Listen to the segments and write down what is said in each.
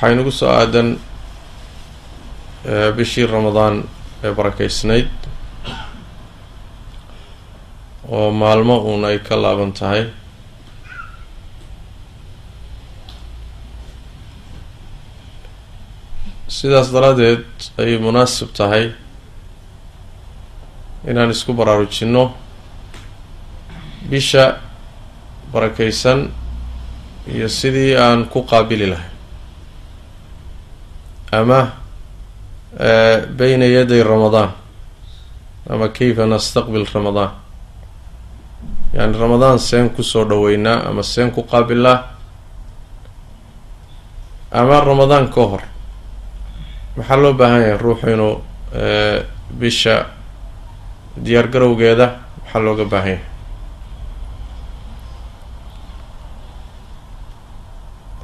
waxaa inagu soo aadan bishii ramadaan ee barakeysnayd oo maalmo uun ay ka laaban tahay. Sidaas daraaddeed ayay munaasib tahay inaan isku baraarujinno bisha barakeysan iyo sidii aan ku qaabili lahay ama bayna yaday ramadaan ama kayfa nastaqbil ramadaan yani ramadaan seen ku soo dhaweynaa ama seen ku qaabilaa? Ama ramadaan ka hor? Maxaa loo baahan yahay ruuxu inuu bisha diyaar garowgeeda maxaa looga baahan yahay.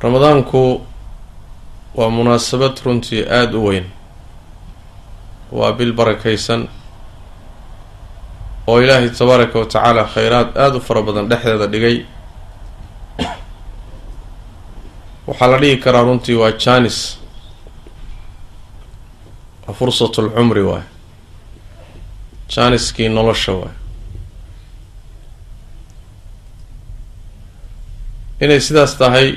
Ramadaanku waa munaasabad runtii aada u weyn. Waa bil barakeysan oo ilaahay tabaaraka wa tacaala kheyraad aada u fara badan dhexdeeda dhigay. Waxaa la dhigi karaa runtii waa janis waa fursatul cumri waay janiskii nolosha waay inay sidaas tahay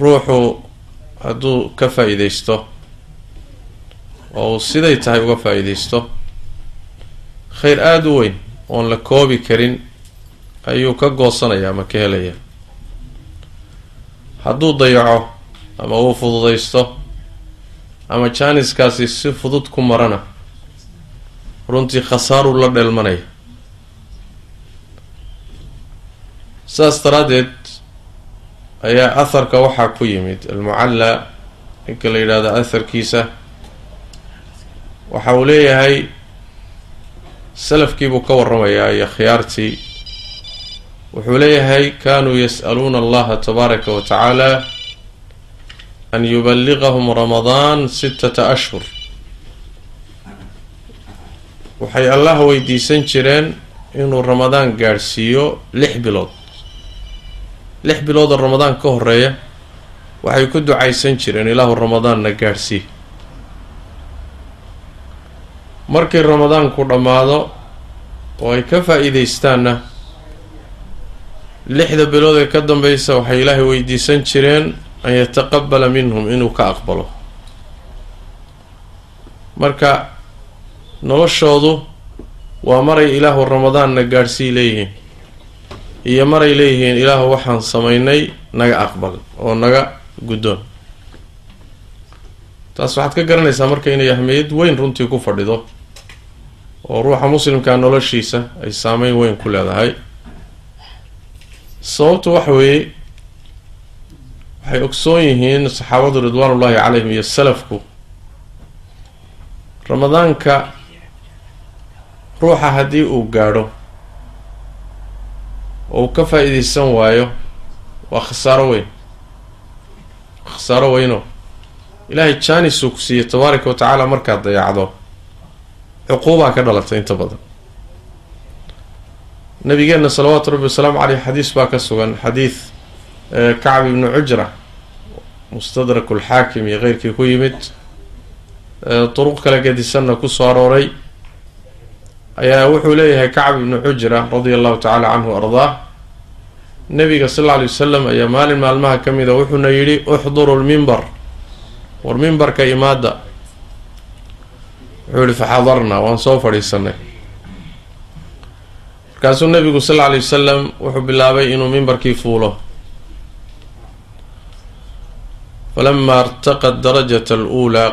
ruuxu hadduu ka faa-iideysto oo uu siday tahay uga faa-iideysto kheyr aada u weyn oon la koobi karin ayuu ka goosanaya ama ka helaya hadduu dayaco ama uu fududeysto ama jaaniskaasi si fudud ku marana runtii khasaaruu la dheelmanaya. Saas daraaddeed ayaa atharka waxaa ku yimid almucalla ninka la yidhahdo atharkiisa. Waxa uu leeyahay salafkiibuu ka waramayaa iyo khiyaartii. Wuxuu leeyahay kanuu yas'aluuna allaha tabaaraka wa tacaala an yuballiqahum ramadaan sittata ashhur. Waxay allah weydiisan jireen inuu ramadaan gaadhsiiyo lix bilood lix biloodoo ramadaan ka horreeya waxay ku ducaysan jireen ilaahu ramadaanna gaadhsii markii ramadaanku dhammaado oo ay ka faa-iideystaanna lixda bilood ee ka dambeysa waxay ilaahay weydiisan jireen an yataqabala minhum inuu ka aqbalo. Marka noloshoodu waa maray ilaahu ramadaanna gaadhsii leeyihiin iyo maray leeyihiin ilaahu waxaan samaynay naga aqbal oo naga guddoon. Taas waxaad ka garanaysaa marka inay ahmiyad weyn runtii ku fadhido oo ruuxa muslimkaa noloshiisa ay saameyn weyn ku leedahay. Sababtu waxa weeye waxay ogsoon yihiin saxaabadu ridwaanullaahi calayhim iyo salafku. Ramadaanka ruuxa haddii uu gaadho oo uu ka faa-iideysan waayo waa khasaaro weyn. Khasaaro weyno. Ilaahay jaanis uu ku siiyey tabaaraka wa tacaala markaad dayacdo. Cuquubaa ka dhalatay inta badan. Nabigeenna salawaatu rabbi wasalaamu caleyh xadiis baa ka sugan. Xadiid kacb ibnu cujra mustadrak lxaakim iyo keyrkii ku yimid duruq kala gedisanna ku soo arooray ayaa wuxuu leeyahay kacb ibnu cujra radia allahu tacaala canhu ardaah. Nabiga sal alla alay wasalam ayaa maalin maalmaha ka mida wuxuuna yidhi uxduru lmimbar war mimbarka imaada wuxuu yihi faxadarnaa waan soo fadhiisanay markaasuu nabigu sal alla alay wasalam wuxuu bilaabay inuu mimbarkii fuulo. Falama irtaqa darajata aluulaa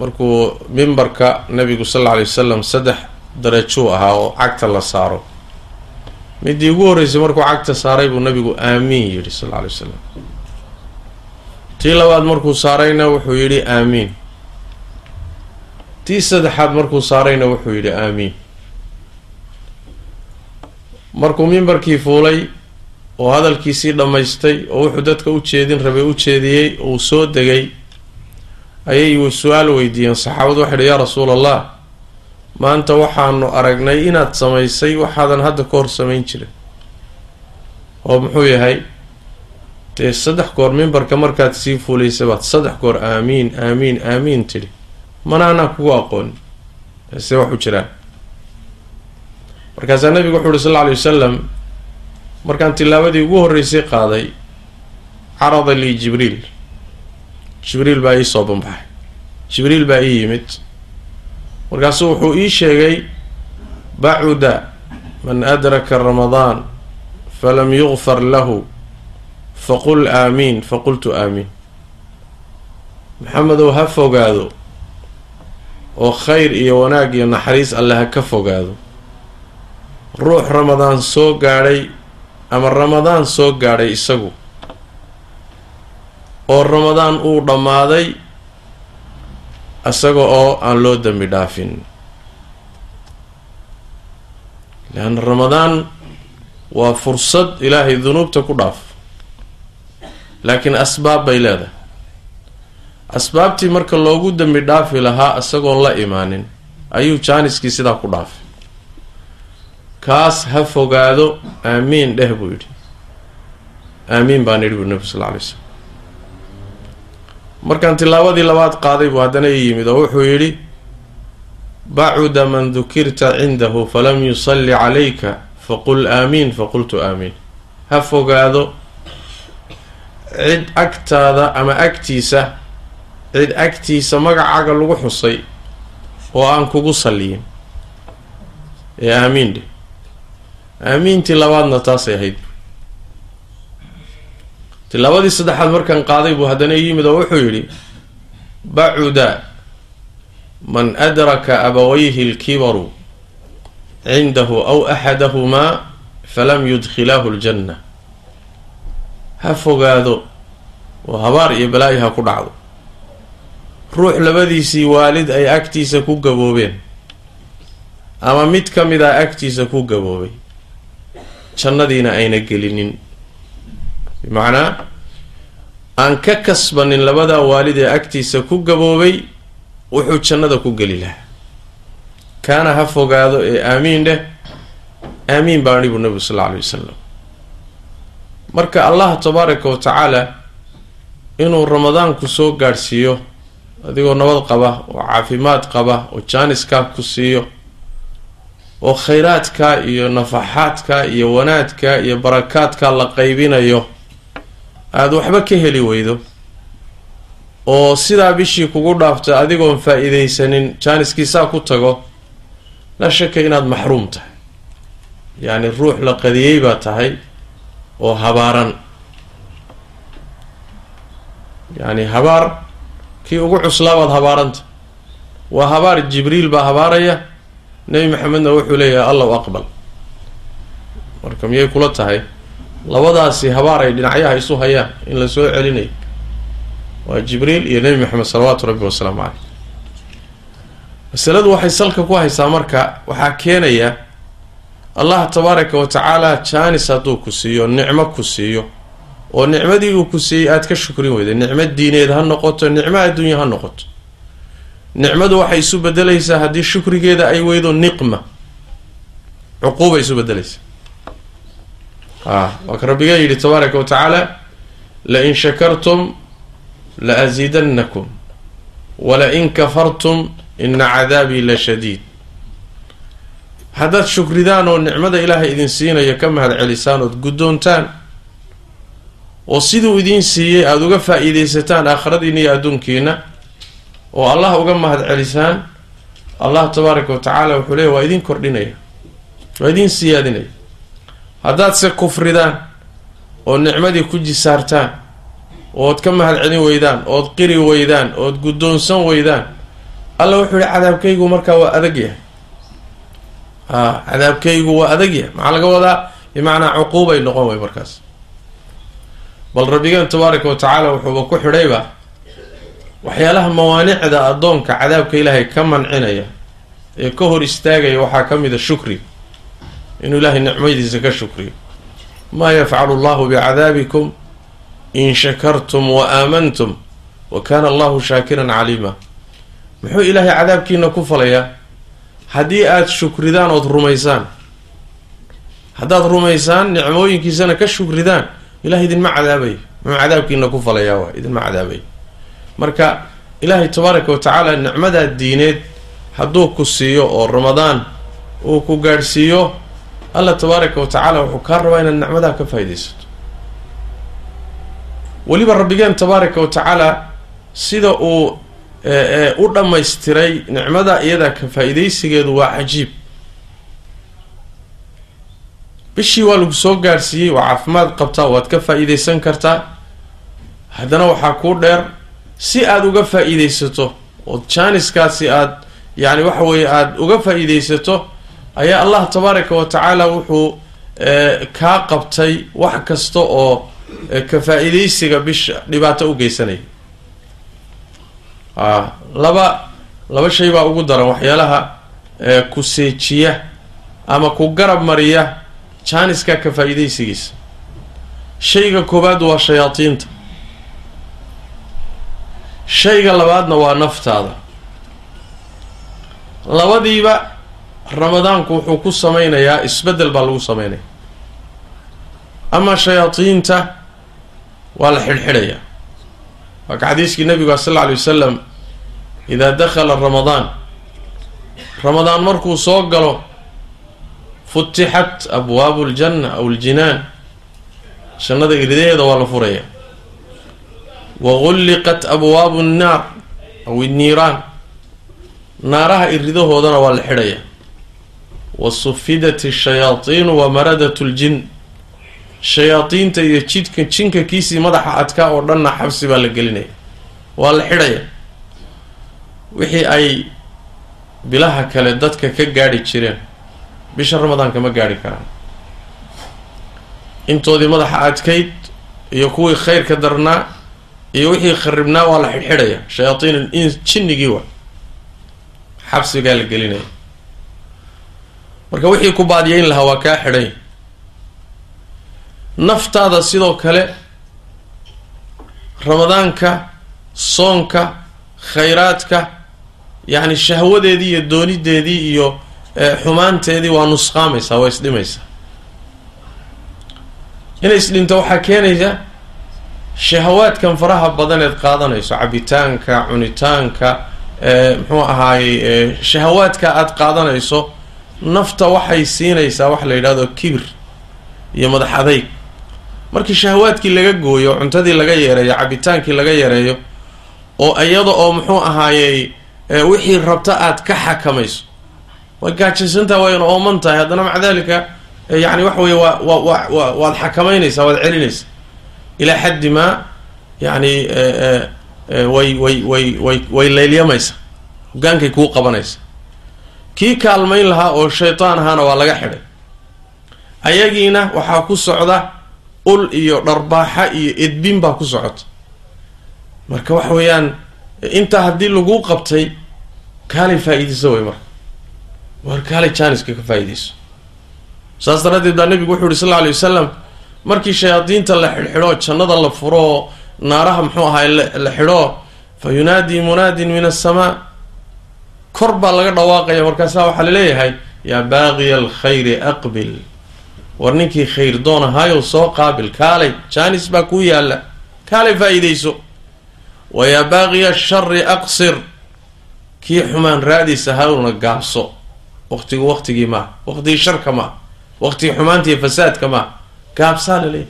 markuu mimbarka nabigu sal alla alay wasalam saddex darajuu ahaa oo cagta la saaro. Midii ugu horreysay markuu cagta saaray buu nabigu aamiin yidhi sal alla alay wasalam tii labaad markuu saarayna wuxuu yidhi aamiin. Tii saddexaad markuu saarayna wuxuu yidhi aamiin. Markuu mimbarkii fuulay oo hadalkiisii dhammaystay oo wuxuu dadka u jeedin rabay u jeediyey uu soo degay ayay su'aal weydiiyeen. Saxaabadu waxay idhi yaa rasuul allah maanta waxaanu aragnay inaad samaysay waxaadan hadda ka hor samayn jirin. Oo muxuu yahay? Dee saddex goor mimbarka markaad sii fuulaysay baad saddex goor aamiin aamiin aamiin tidhi. Mana anaa kugu aqooni se wax u jiraan. Markaasaa nabigu wuxuu uhi sal alla alay wasalam markaan tilaabadii ugu horreysay qaaday carada lii jibriil jibriil baa ii soo banbaxay. Jibriil baa ii yimid. Markaasuu wuxuu ii sheegay bacuda man adraka ramadaan falam yugfar lahu faqul aamiin faqultu aamiin maxamedow ha fogaado oo khayr iyo wanaag iyo naxariis alle ha ka fogaado. Ruux ramadaan soo gaadhay ama ramadaan soo gaadhay isagu oo ramadaan uu dhammaaday isaga oo aan loo dembi dhaafin. Leanna ramadaan waa fursad ilaahay dunuubta ku dhaaf laakiin asbaab bay leedahay. Asbaabtii marka loogu dembi dhaafi lahaa isagoon la imaanin ayuu jaaniskii sidaa ku dhaafay kaas ha fogaado aamiin dheh buu yidhi. Aamiin baan yidhi buu nebi sal alay slam markaan tilaabadii labaad qaaday buu haddana ii yimid oo wuxuu yidhi bacuda man dukirta cindahu falam yusalli calayka faqul aamiin. Faqultu aamiin. Ha fogaado cid agtaada ama agtiisa cid agtiisa magacaaga lagu xusay oo aan kugu salliyin. Ee aamiin dheh aamiintii labaadna taasay ahayd tilaabadii saddexaad markaan qaaday buu haddana yimid oo wuxuu yidhi bacuda man adraka abawayhi lkibaru cindahu aw axadahumaa falam yudkhilaahu ljanna ha fogaado oo habaar iyo balaayi ha ku dhacdo. Ruux labadiisii waalid ay agtiisa ku gaboobeen ama mid ka mid a agtiisa ku gaboobay jannadiina ayna gelinin bimacnaa aan ka kasbanin labadaa waalid ee agtiisa ku gaboobay wuxuu jannada ku geli lahaa. Kaana ha fogaado ee aamiin dheh aamiin baa nibu nabigu sal alla wasalam marka allah tabaaraka wa tacaala inuu ramadaanku soo gaadhsiiyo adigoo nabad qaba oo caafimaad qaba oo jaaniskaa ku siiyo oo khayraadka iyo nafaxaadka iyo wanaadka iyo barakaadka la qaybinayo aada waxba ka heli weydo. oo sidaa bishii kugu dhaafta adigoon faa-iideysanin jaaniskiisaa ku tago la shaka inaad maxruum tahay. Yacni ruux la qadiyey baa tahay oo habaaran. Yacni habaar kii ugu cuslaabaad habaaranta waa habaar jibriil baa habaaraya nebi maxamedna wuxuu leeyahay allow aqbal. Marka miyay kula tahay labadaasi habaar ay dhinacyaha isu hayaan in la soo celinayo waa jibriil iyo nebi maxamed salawaatu rabbi wasalaamu caleyh masaladu waxay salka ku haysaa marka waxaa keenaya allah tabaaraka wa tacaala jaanis hadduu ku siiyo nicmo ku siiyo. Oo nicmadii uu ku siiyey aada ka shukrin weyda nicmo diineed ha noqoto nicmo adduunya ha noqoto. Nicmadu waxay isu bedelaysaa haddii shukrigeeda ay weydo niqma. Cuquubay isu bedelaysaa a waa ka rabbiga yidhi tabaaraka wa tacaala lain shakartum la asiidannakum wala-in kafartum ina cadaabii la shadiid. Haddaad shukridaan oo nicmada ilaahay idin siinayo ka mahad celisaan ood guddoontaan oo siduu idiin siiyey aada uga faa-iideysataan aakhiradiina iyo adduunkiina oo allah uga mahad celisaan allah tabaaraka wa tacaala wuxuu leeya waa idin kordhinaya waa idiin siyaadinaya haddaadse kufridaan oo nicmadii ku jisaartaan ood ka mahad celin weydaan ood qiri weydaan ood guddoonsan weydaan alla wuxuu yihi cadaabkaygu markaa waa adag yahay. A cadaabkaygu waa adag yahay. Maxaa laga wadaa? Bimacnaa cuquubay noqon way markaas. Bal rabbigeen tabaaraka wa tacaala wuxuuba ku xidhayba waxyaalaha mawaanicda addoonka cadaabka ilaahay ka mancinaya ee ka hor istaagaya waxaa ka mid a shukri inuu ilaahay nicmadiisa ka shukriyo. Maa yafcalu allahu bicadaabikum in shakartum wa aamantum wa kaana allahu shaakiran caliima. Muxuu ilaahay cadaabkiina ku falayaa? Haddii aada shukridaan ood rumaysaan. Haddaad rumaysaan nicmooyinkiisana ka shukridaan. Ilahay idinma cadaabayo muxuu cadaabkiina ku falayaa waa? Idinma cadaabayo marka ilaahay tabaaraka wa tacaala nicmadaa diineed hadduu ku siiyo oo ramadaan uu ku gaadhsiiyo allah tabaaraka wa tacaala wuxuu kaa rabaa inaad nicmadaa ka faaidaysato weliba rabbigeen tabaaraka wa tacaala sida uu u dhammaystiray nicmada iyadaa ka faa-idaysigeedu waa cajiib. Bishii waa lagu soo gaadhsiiyey waa caafimaad qabtaa waad ka faa-iideysan kartaa. Haddana waxaa kuu dheer si aada uga faa-iideysato oo jaaniskaasi aada yacni waxa weeye aada uga faa-iideysato ayaa allah tabaaraka wa tacaala wuxuu kaa qabtay wax kasta oo ka faa-iideysiga bisha dhibaato u geysanaya. A laba laba shay baa ugu daran waxyaalaha ku seejiya ama ku garab mariya jaaniska ka faa-iideysigiisa shayga koowaad waa shayaadiinta shayga labaadna waa naftaada. Labadiiba ramadaanku wuxuu ku sameynayaa isbeddel baa lagu sameynaya. Ama shayaadiinta waa la xidhxidhayaa waa ka xadiiskii nabigu sal alla alay wasalam idaa dakhala ramadaan ramadaan markuu soo galo futixat abwaabu ljanna aw ljinaan jannada iridaheeda waa la furaya wa gulliqat abwaabu nnaar aw inniiraan naaraha iridahoodana waa la xidhaya wa sufidat ashayaatiinu wa maradat ljin shayaadiinta iyo jidka jinka kiisii madaxa adkaa oo dhanna xabsi baa la gelinaya. Waa la xidhaya. Wixii ay bilaha kale dadka ka gaadhi jireen bisha ramadaanka ma gaadhi karaan. Intoodii madaxa adkayd iyo kuwii khayrka darnaa iyo wixii kharibnaa waa la xidhxidhaya. Shayaaiin in jinnigii wa xabsigaa la gelinaya marka wixii ku baadiyeyn lahaa waa kaa xidhay. Naftaada sidoo kale ramadaanka soonka khayraadka yacni shahwadeedii iyo doonideedii iyo xumaanteedii waa nusqaamaysaa waa isdhimaysaa. Inay isdhinto waxaa keenaysa shahawaadkan faraha badan eed qaadanayso cabitaanka cunitaanka muxuu ahaayey shahawaadka aada qaadanayso nafta waxay siinaysaa wax la yidhahdo kibir iyo madax adayg markii shahawaadkii laga gooyo cuntadii laga yareeyo cabitaankii laga yareeyo oo iyada oo muxuu ahaayey wixii rabta aada ka xakamayso. Way gaajaysantaha wayna ooman tahay. Haddana maca dalika yani waxa weye wa wa wa waad xakamaynaysaa waad celinaysaa ilaa xaddi maa yani way way way way way leylyamaysa hogaankay kuu qabanaysa kii kaalmayn lahaa oo shaytaan ahaana waa laga xidhay. Ayagiina waxaa ku socda ul iyo dharbaaxa iyo edbin baa ku socota. Marka waxa weeyaan intaa haddii laguu qabtay kaalay faa-iideyso way marka. War kaalay jaaniska ka faa-iideyso. Saas daraaddeed baa nabigu wuxuu yihi sal alay wasalam markii shayaadiinta la xidhxidho jannada la furo naaraha muxuu ahaay la xidho fa yunaadii munaadin min asamaa kor baa laga dhawaaqaya markaasaa waxaa la leeyahay yaa baaqiya alkhayri aqbil. War ninkii khayr doon ahaayow soo qaabil kaalay jaanis baa kuu yaalla kaalay faa-iideyso wa yaa baaqiya ashari aqsir. Kii xumaan raadiis ahaawna gaabso. Waqtigu waqtigii maa waqtigii sharka maa waqtigii xumaantiiyo fasaadka maa gaabsaa laleeyahy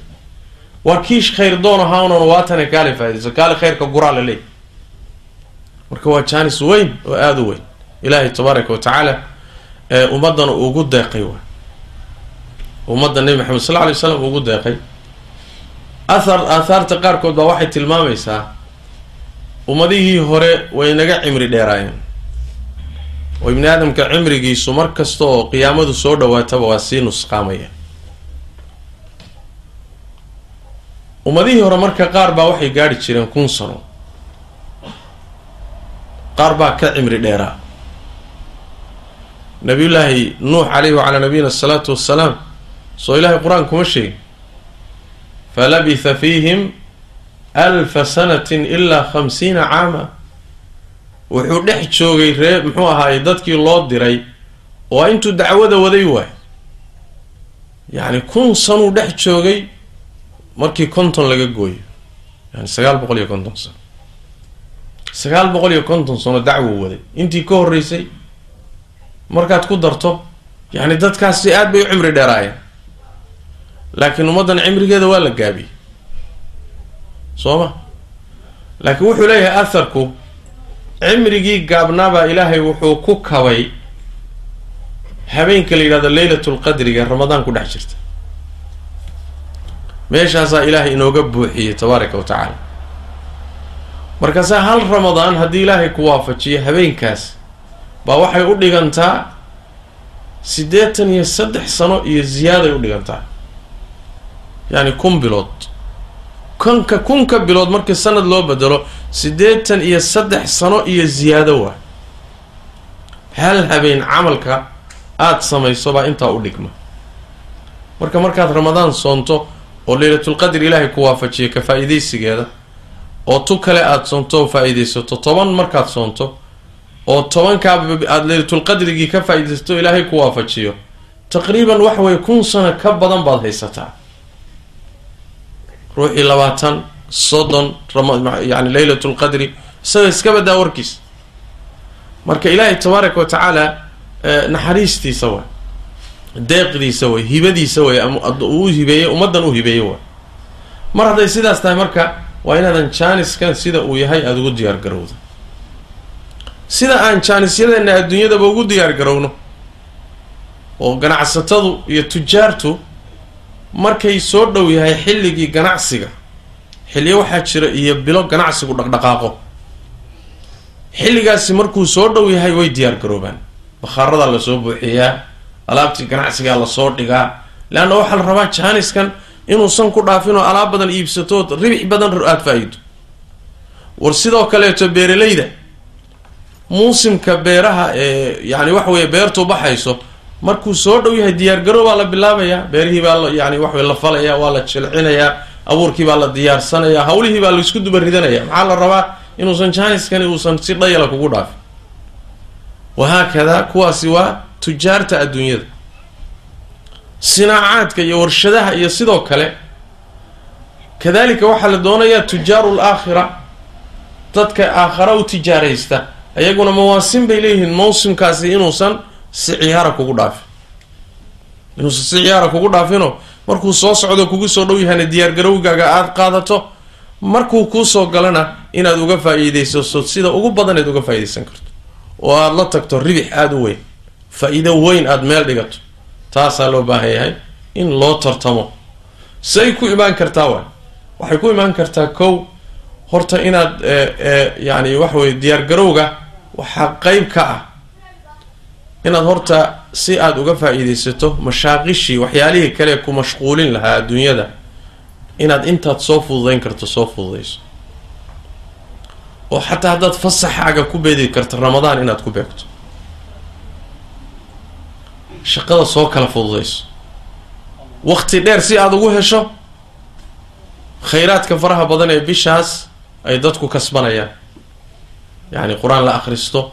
waa kii khayr doon ahaawnan waatane kaalay faa-ideyso kaalay khayrka guraa laleeyahy marka waa jaanis weyn oo aada u weyn ilaahay tabaaraka wa tacaala ee ummaddana ugu deeqay waay ummadda nebi maxamed sal lla alay slam ugu deeqay. Athar aathaarta qaarkood baa waxay tilmaamaysaa ummadihii hore way naga cimri dheeraayeen. Oo ibni aadamka cimrigiisu mar kasta oo qiyaamadu soo dhawaataba waa sii nusqaamaya. Ummadihii hore marka qaar baa waxay gaadhi jireen kun sano. Qaar baa ka cimri dheeraa nabiyullaahi nuux caleyhi wacalaa nabiyina asalaatu wassalaam soo ilaahay qur'aan kuma sheegin. Falabitha fiihim alfa sanatin ilaa khamsiina caama. Wuxuu dhex joogay ree muxuu ahaaye dadkii loo diray oo intuu dacwada waday waay. Yacni kun sanuu dhex joogay markii konton laga gooyo. Yani sagaal boqol iyo konton sano. Sagaal boqol iyo konton sano dacwo waday. Intii ka horreysay markaad ku darto yacni dadkaasi aad bay u cimri dheeraayeen laakiin ummaddan cimrigeeda waa la gaabiyey soo ma? Laakiin wuxuu leeyahay atharku cimrigii gaabnaabaa ilaahay wuxuu ku kabay habeenka la yidhahdo leylatul qadriga ramadaan ku dhex jirta. Meeshaasaa ilaahay inooga buuxiyey tabaaraka wa tacaala. Markaasaa hal ramadaan haddii ilaahay ku waafajiyo habeenkaas baa waxay u dhigantaa siddeetan iyo saddex sano iyo ziyaaday u dhigantaa. Yacni kun bilood. Kunka kunka bilood markii sanad loo bedelo siddeetan iyo saddex sano iyo ziyaado waa. Hal habeen camalka aada samayso baa intaa u dhigma. Marka markaad ramadaan soonto oo leylatulqadr ilaahay ku waafajiya ka faa-iideysigeeda oo tu kale aada soonto oo faa-iideysato toban markaad soonto oo tobankaaba aada leylatulqadrigii ka faa-iideysato ilaahay ku waafajiyo. Taqriiban waxa weeye kun sano ka badan baad haysataa. Ruuxii labaatan soddon yani leylat lqadri isaga iska badaa warkiis. Marka ilaahay tabaaraka wa tacaala naxariistiisa way deeqdiisa way hibadiisa way uu hibeeyey ummaddan u hibeeyey way mar hadday sidaas tahay marka waa inaadan jaaniskan sida uu yahay aada ugu diyaar garowdo sida aan jaanisyadeena adduunyadaba ugu diyaar garowno oo ganacsatadu iyo tujaartu markay soo dhow yahay xilligii ganacsiga xilliyo waxaa jira iyo bilo ganacsigu dhaqdhaqaaqo. Xilligaasi markuu soo dhow yahay way diyaar garoobaan. Bakhaaradaa la soo buuxiyaa alaabtii ganacsigaa la soo dhigaa leanna waxaa la rabaa jaaniskan inuusan ku dhaafin oo alaab badan iibsatood ribix badan aada faa-iido. War sidoo kaleeto beeralayda muusimka beeraha ee yani waxa weeye beertu baxayso markuu soo dhow yahay diyaargarow baa la bilaabayaa beerihii baa yani waxawey la falayaa waa la jilcinayaa abuurkii baa la diyaarsanayaa hawlihii baa la isku duba ridanaya. Maxaa la rabaa inuusan jaaniskani uusan si dhayala kugu dhaafin? Wahaakadaa kuwaasi waa tujaarta adduunyada. Sinaacaadka iyo warshadaha iyo sidoo kale kadalika waxaa la doonayaa tujaaru laakhira dadka aakhara u tijaaraysta iyaguna mawaasim bay leeyihiin mawsimkaasi inuusan si ciyaara kugu dhaafin. Inuusan si ciyaara kugu dhaafinoo markuu soo socdo kugu soo dhow yahayna diyaargarowgaaga aada qaadato markuu kuusoo galana inaad uga faa-iideysaso sida ugu badaneed uga faa-ideysan karto. Oo aada la tagto ribix aada u weyn faa-iido weyn aada meel dhigato. Taasaa loo baahan yahay in loo tartamo. Say ku imaan kartaa waay. Waxay ku imaan kartaa kow horta inaad yani waxa weye diyaargarowga waxaa qeyb ka ah inaad horta si aada uga faa-iideysato mashaaqishii waxyaalihii kale ku mashquulin lahaa adduunyada inaad intaad soo fududeyn karto soo fududeyso oo xataa haddaad fasaxaaga ku beedi karto ramadaan inaad ku beegto. Shaqada soo kala fududeyso waqti dheer si aada ugu hesho khayraadka faraha badan ee bishaas ay dadku kasbanayaan yacni qur'aan la akhristo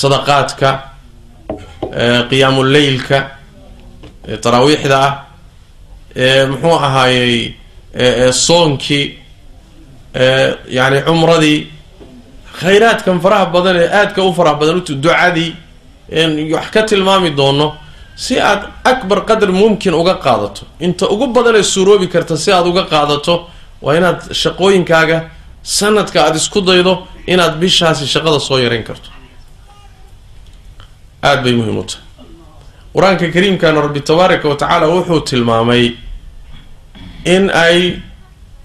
sadaqaadka qiyaamuleylka taraawiixda ah muxuu ahaayey soonkii yani cumradii khayraadkan faraha badan ee aadka u faraha badan ducadii wax ka tilmaami doono si aad akbar qadar mumkin uga qaadato. Inta ugu badan ee suuroobi karta si aad uga qaadato waa inaad shaqooyinkaaga sanadka aada isku daydo inaad bishaasi shaqada soo yareyn karto. Aada bay muhiim u tahay. Qur'aanka kariimkana rabbi tabaaraka wa tacaala wuxuu tilmaamay in ay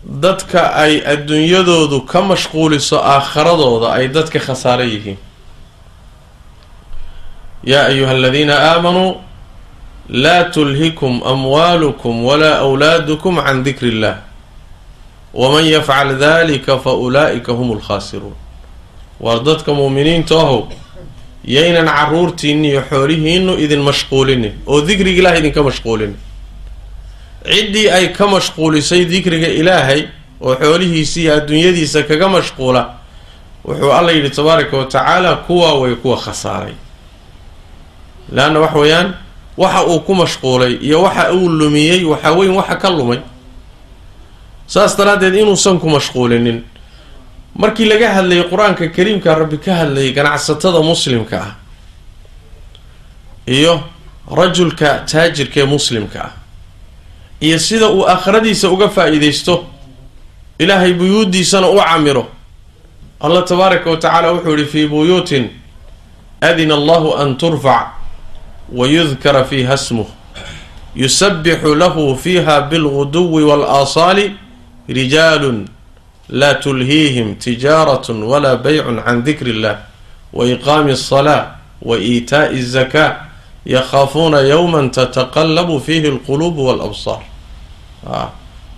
dadka ay adduunyadoodu ka mashquuliso aakharadooda ay dadka khasaaro yihiin. Yaa ayuha aladiina aamanuu laa tulhikum amwaalukum walaa awlaadukum can dikri illah waman yafcal dalika fa ulaa'ika hum lkhaasiruun waar dadka muuminiinta ahow yaynan caruurtiinni iyo xoolihiinu idin mashquulinin oo dikriga ilahay idinka mashquulinin. Ciddii ay ka mashquulisay dikriga ilaahay oo xoolihiisa iyo adduunyadiisa kaga mashquula wuxuu alla yidhi tabaaraka wa tacaala kuwaa way kuwa khasaaray. Leanna wax weeyaan waxa uu ku mashquulay iyo waxa uu lumiyey waxa weyn waxa ka lumay saas daraaddeed inuusan ku mashquulinin. Markii laga hadlayay qur'aanka kariimka rabbi ka hadlayay ganacsatada muslimka ah iyo rajulka taajirka ee muslimka ah iyo sida uu aakhiradiisa uga faa-iideysto ilaahay buyuuddiisana u camiro allah tabaaraka wa tacaala wuxuu yihi fii buyuutin adina allahu an turfac wa yudkara fiiha smuh yusabixu lahu fiiha bilguduwi waal-aasaali rijaalun laa tulhiihim tijaaratun walaa baycun can dikri illah wa iqaami alsalaa wa iitaa'i azakaa yakhaafuuna yowman tataqallabu fiihi alquluubu waalabsaar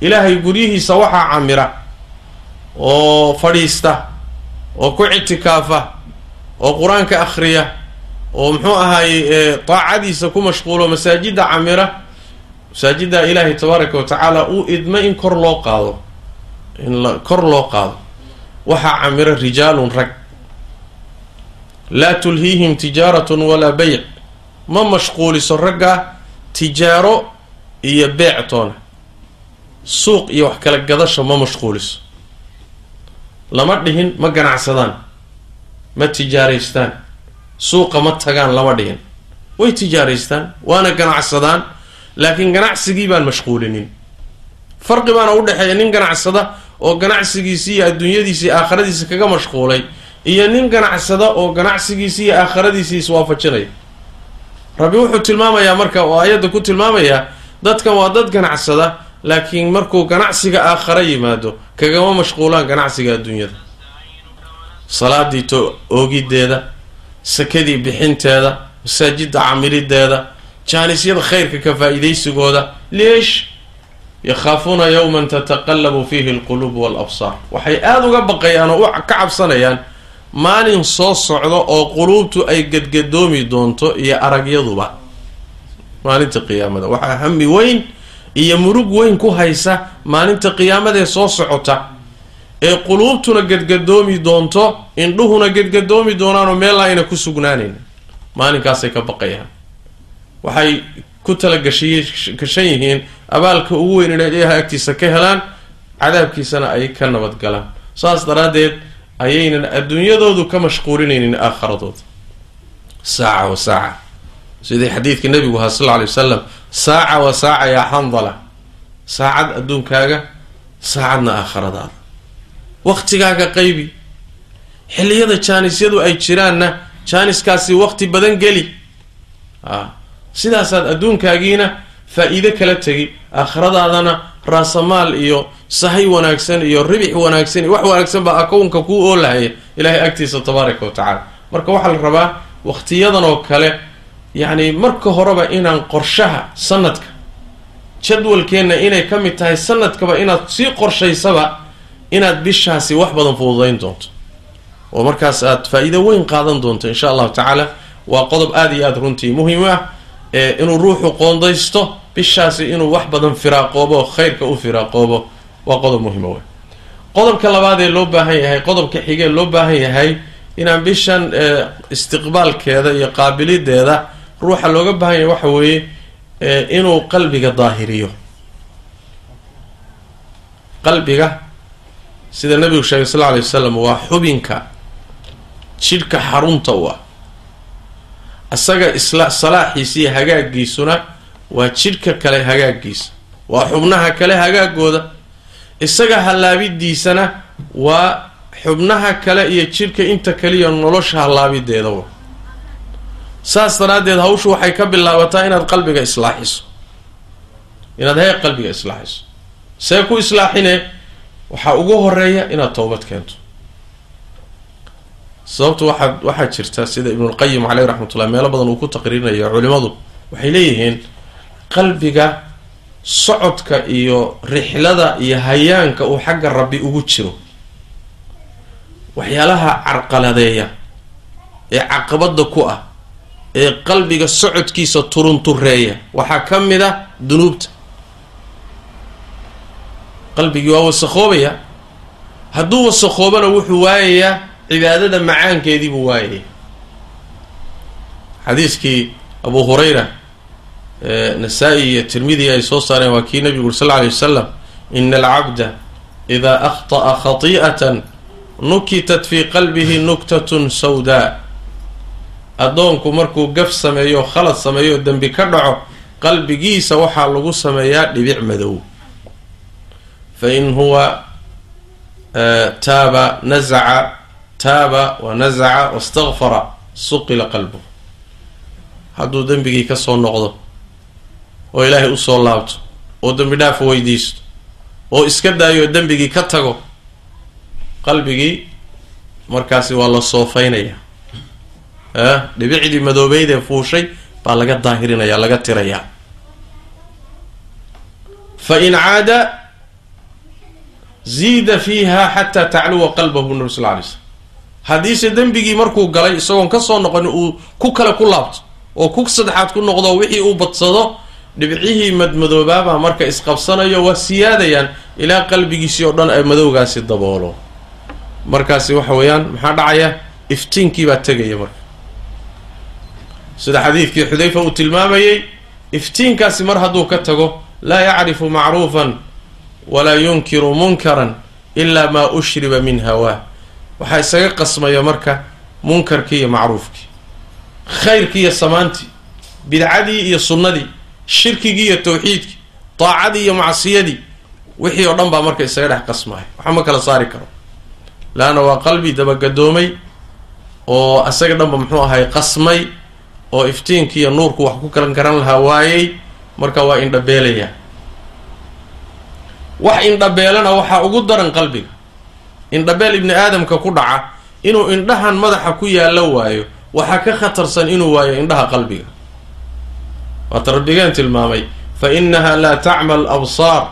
ilaahay guryihiisa waxaa camira oo fadhiista oo ku ictikaafa oo qur'aanka akhriya oo muxuu ahaayey daacadiisa ku mashquulo masaajidda camira masaajidda ilaahay tabaaraka wa tacaala uu idma in kor loo qaado in kor loo qaado waxaa camira rijaalun rag. Laa tulhiihim tijaaratun walaa beyc ma mashquuliso ragga tijaaro iyo beec toona. Suuq iyo wax kala gadasha ma mashquuliso. Lama dhihin ma ganacsadaan ma tijaaraystaan. Suuqa ma tagaan lama dhihin. Way tijaaraystaan waana ganacsadaan laakiin ganacsigii baan mashquulinin. Farqi baana u dhexeeya nin ganacsada oo ganacsigiisii iyo adduunyadiisii aakhiradiisa kaga mashquulay iyo nin ganacsada oo ganacsigiisii iyo aakhiradiisii iswaafajinaya rabbi wuxuu tilmaamayaa marka oo ayadda ku tilmaamayaa dadkan waa dad ganacsada laakiin markuu ganacsiga aakhara yimaado kagama mashquulaan ganacsiga adduunyada. Salaadii to oogideeda sakadii bixinteeda masaajidda camirideeda jaanisyada khayrka ka faa-iidaysigooda leesh yakhaafuuna yowman tataqallabu fiihi alquluub waalabsaar waxay aada uga baqayaan oo u ka cabsanayaan maalin soo socdo oo quluubtu ay gadgadoomi doonto iyo aragyaduba maalinta qiyaamada. Waxaa hami weyn iyo murug weyn ku haysa maalinta qiyaamadee soo socota ee quluubtuna gadgadoomi doonto indhuhuna gadgadoomi doonaanoo meella ayna ku sugnaanayn maalinkaasay ka baqayaan. Waxay ku talagashay gashan yihiin abaalka ugu weyn inay ilaha agtiisa ka helaan cadaabkiisana ay ka nabadgalaan saas daraaddeed ayaynan adduunyadoodu ka mashquulinaynin aakharadooda. Saaca wa saaca. Sidii xadiidka nabigu ahaa sal lla alay wasalam saaca wa saaca yaa xandala saacad adduunkaaga saacadna aakhiradaada waqtigaaga qaybi. Xilliyada jaanisyadu ay jiraanna jaaniskaasi waqti badan geli. A sidaasaad adduunkaagiina faa-iide kala tegi aakhiradaadana raasamaal iyo sahay wanaagsan iyo ribix wanaagsan iyo wax wanaagsan baa akownka kuu oolahaya ilaahay agtiisa tabaaraka wa tacaala. Marka waxaa la rabaa waqtiyadan oo kale yacni marka horeba inaan qorshaha sanadka jadwalkeenna inay ka mid tahay sanadkaba inaad sii qorshaysaba inaad bishaasi wax badan fududayn doonto. Oo markaas aad faa-iido weyn qaadan doonto insha allahu tacaala. Waa qodob aada iyo aada runtii muhiim ah. ee inuu ruuxu qoondaysto bishaasi inuu wax badan firaaqoobo oo khayrka u firaaqoobo waa qodob muhiima wey qodobka labaad ee loo baahan yahay qodobka xigee loo baahan yahay inaan bishan istiqbaalkeeda iyo qaabilideeda ruuxa looga baahan yahay waxa weeye inuu qalbiga daahiriyo. Qalbiga sida nabigu sheegay sal lla alay wasalam waa xubinka jidhka xarunta u ah isaga isla salaaxiisa iyo hagaagiisuna waa jidhka kale hagaagiisa waa xubnaha kale hagaagooda isaga hallaabidiisana waa xubnaha kale iyo jidhka inta kaliya nolosha hallaabideeda wa. Saas daraaddeed hawshu waxay ka bilaabataa inaad qalbiga islaaxiso. Inaad hee qalbiga islaaxiso. See ku islaaxine waxaa ugu horreeya inaad toobad keento sababtu waxaa waxaa jirta sida ibnulqayim caleyh raxmatullah meelo badan uu ku taqriirinayo culimadu waxay leeyihiin qalbiga socodka iyo rixlada iyo hayaanka uu xagga rabbi ugu jiro. Waxyaalaha carqaladeeya ee caqabada ku ah ee qalbiga socodkiisa turuntureeya waxaa ka mid a dunuubta. Qalbigii waa wasakhoobaya hadduu wasakhoobana wuxuu waayayaa cibaadada macaankeedii buu waayaya xadiiskii abu hurayra nasaa-i iyo tirmidi ay soo saareen waa kii nabigu uri sal lla alay wasalam ina alcabda idaa akhطa'a khati'atan nukitat fii qalbihi nuktatun sawdaa addoonku markuu gaf sameeyo khalad sameeyo dembi ka dhaco qalbigiisa waxaa lagu sameeyaa dhibic madow. Fain huwa taaba nazaca taaba wa nazaca wastakfara suqila qalbuh hadduu dembigii ka soo noqdo oo ilaahay u soo laabto oo dembi dhaaf weydiisto oo iska daayo dembigii ka tago qalbigii markaasi waa la soofeynaya dhibicdii madoobeyd ee fuushay baa laga daahirinaya laga tirayaa. Fa in caada ziida fiiha xataa tacluwa qalbahu nabi sal lay slm haddiise dembigii markuu galay isagoon ka soo noqon uu ku kale ku laabto oo ku saddexaad ku noqdo wixii uu badsado dhibcihii madmadoobaabaa marka isqabsanayo waa siyaadayaan ilaa qalbigiisii oo dhan ay madowgaasi daboolo. Markaasi waxa weeyaan maxaa dhacaya? Iftiinkii baa tegaya marka. Sida xadiidkii xudayfa uu tilmaamayey iftiinkaasi mar hadduu ka tago laa yacrifu macruufan walaa yunkiru munkaran ilaa maa ushriba min hawaa waxaa isaga qasmaya marka munkarkii iyo macruufkii. Khayrkii iyo samaantii bidcadii iyo sunnadii shirkigii iyo tawxiidkii daacadii iyo macsiyadii wixii oo dhan baa marka isaga dhex qasmaya. Waxa ma kala saari karo. Laanna waa qalbi dabagadoomay oo isaga dhanba muxuu ahay qasmay oo iftiinkii iyo nuurku wax ku kalan garan lahaa waayey marka waa indhabeelaya. Wax indhabeelana waxaa ugu daran qalbiga indhabeel ibni aadamka ku dhaca inuu indhahan madaxa ku yaallo waayo waxaa ka khatarsan inuu waayo indhaha qalbiga. Waata rabbigeen tilmaamay fa inaha laa tacma alabsaar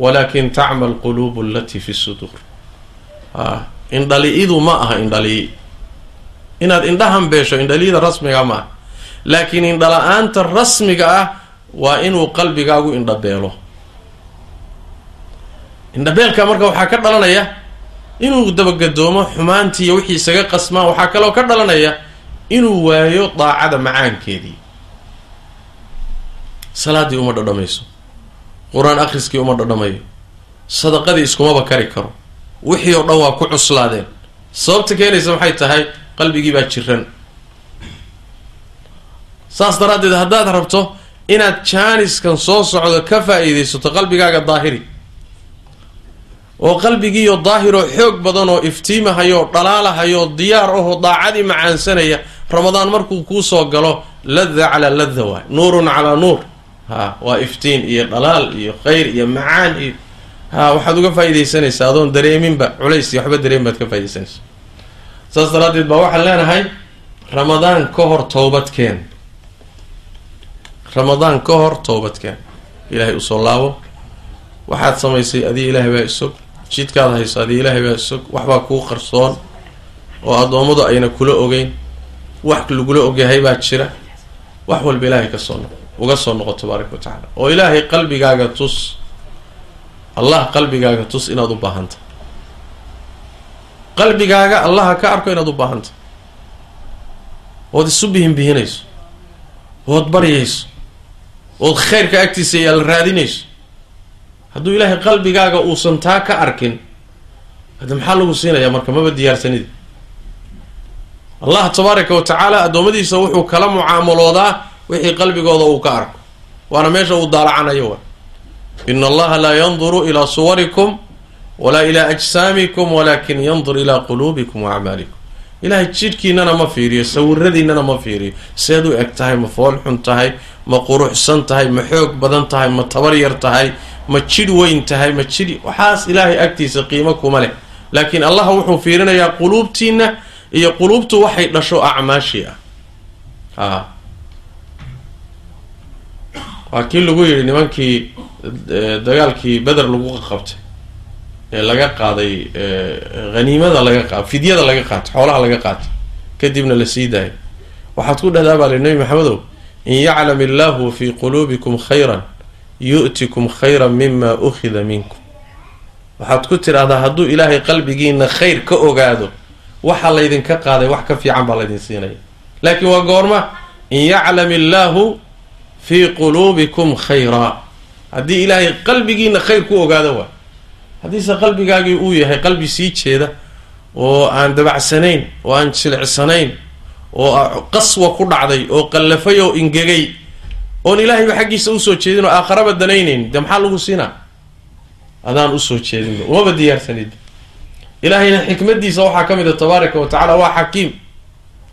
walakin tacma alquluubu alatii fi suduur a indhali-idu ma aha indhali inaad indhahan beesho indhaliyada rasmiga ma aha. Laakiin indhala-aanta rasmiga ah waa inuu qalbigaagu indhabeelo. Indhabeelka marka waxaa ka dhalanaya inuu dabagadoomo xumaantii iyo wixii isaga qasmaan waxaa kaloo ka dhalanaya inuu waayo daacada macaankeedii. Salaaddii uma dhadhamayso. Qur'aan akhriskii uma dhadhamayo. Sadaqadii iskumaba kari karo. Wixii oo dhan waa ku cuslaadeen. Sababta keenaysa maxay tahay? Qalbigii baa jiran. Saas daraaddeed haddaad rabto inaad jaaniskan soo socdo ka faa-iidaysato qalbigaaga daahiri oo qalbigiiyo daahiroo xoog badan oo iftiimahayoo dhalaalahayoo diyaar ahoo daacadii macaansanaya ramadaan markuu kuu soo galo lada calaa lada waay nuurun calaa nuur. Ha waa iftiin iyo dhalaal iyo khayr iyo macaan iyo ha waxaad uga faa-idaysanaysaa adoon dareeminba culays iyo waxba dareemin baad ka faa-idaysanaysa saas daraaddeed baa waxaan leenahay ramadaan ka hor toobadkeen. Ramadaan ka hor toobadkeen. Ilaahay u soo laabo. Waxaad samaysay adii ilaahay baa isog jidkaad hayso adii ilaahay baa isog waxbaa kuu qarsoon oo addoommadu ayna kula ogeyn. Wax lagula ogyahay baa jira. Wax walba ilaahay ka soo noqo uga soo noqo tabaaraka wa tacaala. Oo ilaahay qalbigaaga tus allah qalbigaaga tus inaad u baahantahay qalbigaaga allaha ka arko inaad u baahantay ood isu bihinbihinayso ood baryayso ood khayrka agtiisa yaalla raadinayso hadduu ilaahay qalbigaaga uusan taa ka arkin hade maxaa lagu siinayaa marka? Maba diyaarsanidi allah tabaaraka wa tacaala addoommadiisa wuxuu kala mucaamaloodaa wixii qalbigooda uu ka arko. Waana meesha uu daalacanayo wa. Ina allaha laa yanduru ilaa suwarikum walaa ilaa ajsaamikum walakin yandur ilaa quluubikum wa acmaalikum. Ilaahay jidhkiinana ma fiiriyo sawiradiinana ma fiiriyo. Seed u eg tahay ma fool xun tahay ma quruxsan tahay ma xoog badan tahay ma tabar yar tahay ma jidh weyn tahay ma jidh waxaas ilaahay agtiisa qiimo kuma leh. Laakiin allah wuxuu fiirinayaa quluubtiina iyo quluubtu waxay dhasho acmaashii ah. A waa kii lagu yidhi nimankii dagaalkii beder lagu qabtay ee laga qaaday haniimada laga qa fidyada laga qaatay xoolaha laga qaatay kadibna la sii daayay. Waxaad ku dhahdaa baa li nebi maxamedow in yaclam illaahu fii quluubikum khayran yu'tikum khayran mima ukhida minkum. Waxaad ku tidhaahdaa hadduu ilaahay qalbigiina khayr ka ogaado waxa laydinka qaaday wax ka fiican baa laydin siinaya. Laakiin waa goorma in yaclam illaahu fii quluubikum khayraa haddii ilaahay qalbigiina khayr ku ogaado waa haddiise qalbigaagii uu yahay qalbi sii jeeda oo aan dabacsanayn oo aan jilicsanayn oo qaswa ku dhacday oo qallafay oo ingegay oon ilaahayba xaggiisa u soo jeedin oo aakharaba danaynayn dee maxaa lagu siinaa? Adaan u soo jeedinba umaba diyaarsanid. Ilaahayna xikmadiisa waxaa ka mid a tabaaraka wa tacaala waa xakiim.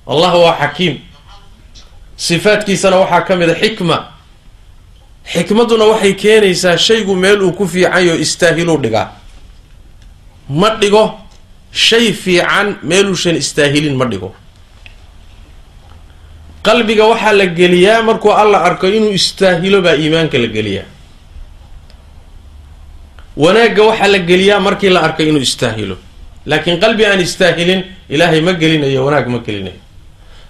Allah waa xakiim. Sifaadkiisana waxaa ka mid a xikma. Xikmadduna waxay keenaysaa shaygu meel uu ku fiicanyo istaahiluu dhigaa. Ma dhigo shay fiican meeluushan istaahilin ma dhigo qalbiga waxaa la geliyaa markuu alla arko inuu istaahilo baa iimaanka la geliyaa. Wanaagga waxaa la geliyaa markii la arkay inuu istaahilo. Laakiin qalbi aan istaahilin ilaahay ma gelinayo wanaag ma gelinayo.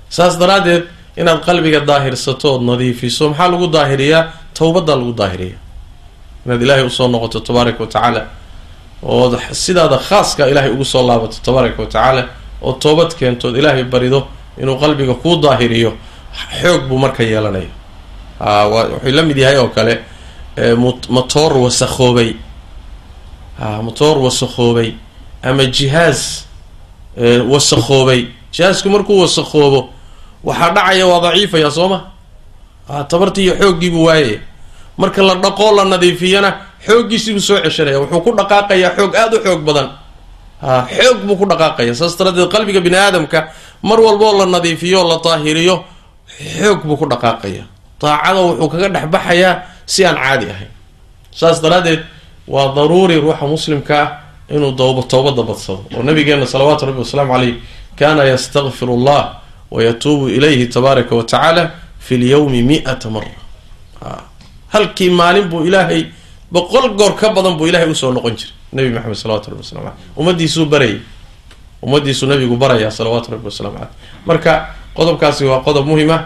Saas daraaddeed inaad qalbiga daahirsato ood nadiifiso maxaa lagu daahiriyaa? Towbadaa lagu daahiriyaa. Inaad ilaahay u soo noqoto tabaaraka wa tacaala ood sidaada khaaska ilaahay ugu soo laabato tabaaraka wa tacaala ood toobad keentood ilaahay barido inuu qalbiga kuu daahiriyo xoog buu marka yeelanaya a wuxuu la mid yahay oo kale motoor wasakhoobay. A motoor wasakhoobay ama jihaaz wasakhoobay. Jihaasku markuu wasakhoobo waxaa dhacaya waa daciifaya soo ma? A tabartii iyo xooggiibuu waayaya marka la dhaqoo la nadiifiyana xooggiisiibuu soo ceshanaya. Wuxuu ku dhaqaaqayaa xoog aada u xoog badan. A xoog buu ku dhaqaaqaya saas daradeed qalbiga bini aadamka mar walboo la nadiifiyo la daahiriyo xoog buu ku dhaqaaqaya. Daacada wuxuu kaga dhex baxayaa si aan caadi ahayn. Saas daraaddeed waa daruuri ruuxa muslimka ah inuu dooba toobada badsado oo nabigeena salawaatu rabbi wasalaamu caleyh kaana yastakfiru allah wayatuubu ilayhi tabaaraka wa tacaala fi lyawmi mi-ata mara halkii maalin buu ilaahay boqol goor ka badan buu ilahay u soo noqon jiray. Nabi maxamed salawatu rabbi waslamu aleyh ummadiisuu barayay ummadiisuu nabigu barayaa salawaatu rabbi wasalaamu caleyh. Marka qodobkaasi waa qodob muhiim ah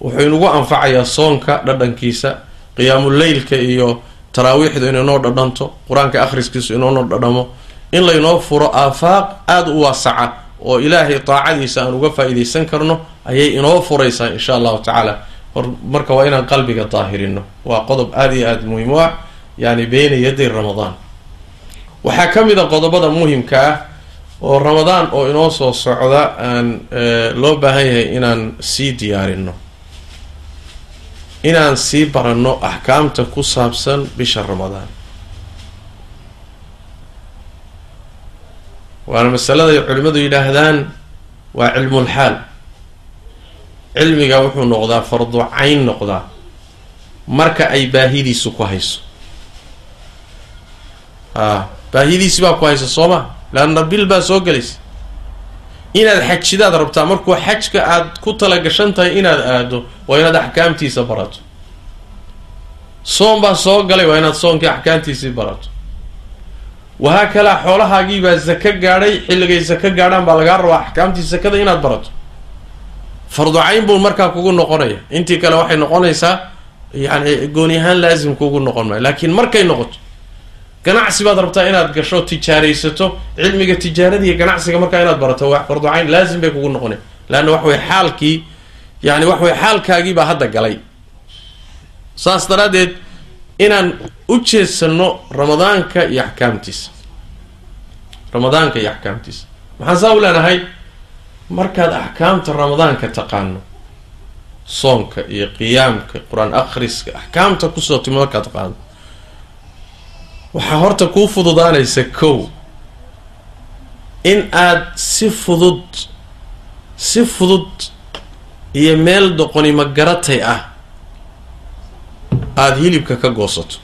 wuxuu inugu anfacayaa soonka dhadhankiisa qiyaamuleylka iyo taraawiixdu inay noo dhadhanto qur'aanka akhriskiisu inoonoo dhadhamo. In laynoo furo aafaaq aada u waasaca oo ilaahay daacadiisa aan uga faa-iideysan karno ayay inoo furaysaa insha allahu tacaala. Marka waa inaan qalbiga daahirino. Waa qodob aada iyo aada muhiim u ah yani beyna yaday ramadaan. Waxaa ka mid a qodobada muhimka ah oo ramadaan oo inoo soo socda aan loo baahan yahay inaan sii diyaarino inaan sii baranno axkaamta ku saabsan bisha ramadaan waana masaladay culimmadu yidhaahdaan waa cilmulxaal cilmiga wuxuu noqdaa fardu cayn noqdaa. Marka ay baahidiisu ku hayso. A baahidiisi baa ku haysa soo ma leanna bil baa soo gelaysa inaad xajidaad rabtaa markuu xajka aad ku talagashan tahay inaad aado waa inaad axkaamtiisa barato. Soon baa soo galay waa inaad soonkii axkaamtiisii barato. Wahaa kalaa xoolahaagiibaa sako gaadhay xilligay sako gaadhaan baa lagaa rabaa axkaamtii sakada inaad barato. Fardu cayn buu markaa kugu noqonaya. Intii kale waxay noqonaysaa yani gooni ahaan laasim kugu noqon maayo. Laakiin markay noqoto ganacsi baad rabtaa inaad gasho tijaaraysato cilmiga tijaarada iyo ganacsiga markaa inaad barato waa farducayn laazim bay kugu noqona leanna wax way xaalkii yani wax way xaalkaagiibaa hadda galay. Saas daraaddeed inaan u jeedsano ramadaanka iyo axkaamtiisa. Ramadaanka iyo axkaamtiisa. Maxaan saa u leenahay markaad axkaamta ramadaanka taqaano soonka iyo qiyaamka qur'aan akhriska axkaamta ku soo timi markaad taqaano waxaa horta kuu fududaanaysa kow in aad si fudud si fudud iyo meel doqonimo garatay ah aada hilibka ka goosato.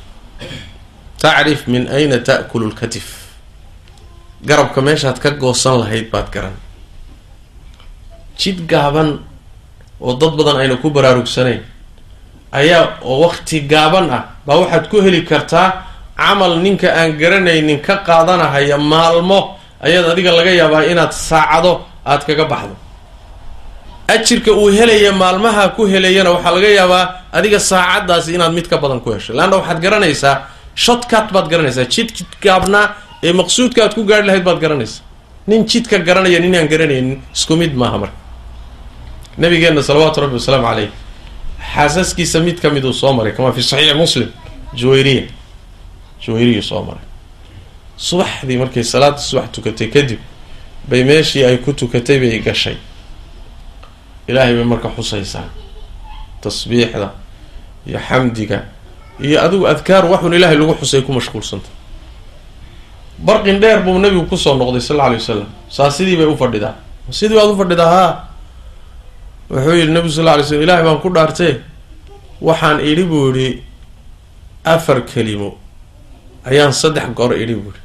Tacrif min ayna ta'kulu lkatif garabka meeshaad ka goosan lahayd baad garan. Jid gaaban oo dad badan ayna ku baraarugsanayn ayaa oo waqti gaaban ah baa waxaad ku heli kartaa camal ninka aan garanaynin ka qaadanahaya maalmo ayaad adiga laga yaabaa inaad saacado aad kaga baxdo. Ajirka uu helaya maalmaha ku helayana waxaa laga yaabaa adiga saacaddaasi inaad mid ka badan ku hesho. Leanna waxaad garanaysaa shotcut baad garanaysaa jidki gaabnaa ee maqsuudka aad ku gaari lahayd baad garanaysaa. Nin jidka garanaya nin aan garanaynin isku mid maaha marka. Nabigeenna salawaatu rabbi wasalaamu caleyh xaasaskiisa mid ka mid uu soo maray kamaa fi saxiixi muslim juwayriya juwayriya soo maray. Subaxdii markay salaada subax tukatay kadib bay meeshii ay ku tukatay bay gashay. Ilaahay bay marka xusaysaa tasbiixda iyo xamdiga iyo adigu adkaar waxun ilaahay lagu xusay ku mashquulsanta barqin dheer buu nabigu ku soo noqday sal alla alay wasalam saa sidii bay u fadhidaa. Sidii baad u fadhidaa haa. Wuxuu yidhi nabigu sal lla alay slam ilaahay baan ku dhaartee waxaan idhi buu idhi afar kelimo ayaan saddex goor idhi buu idhi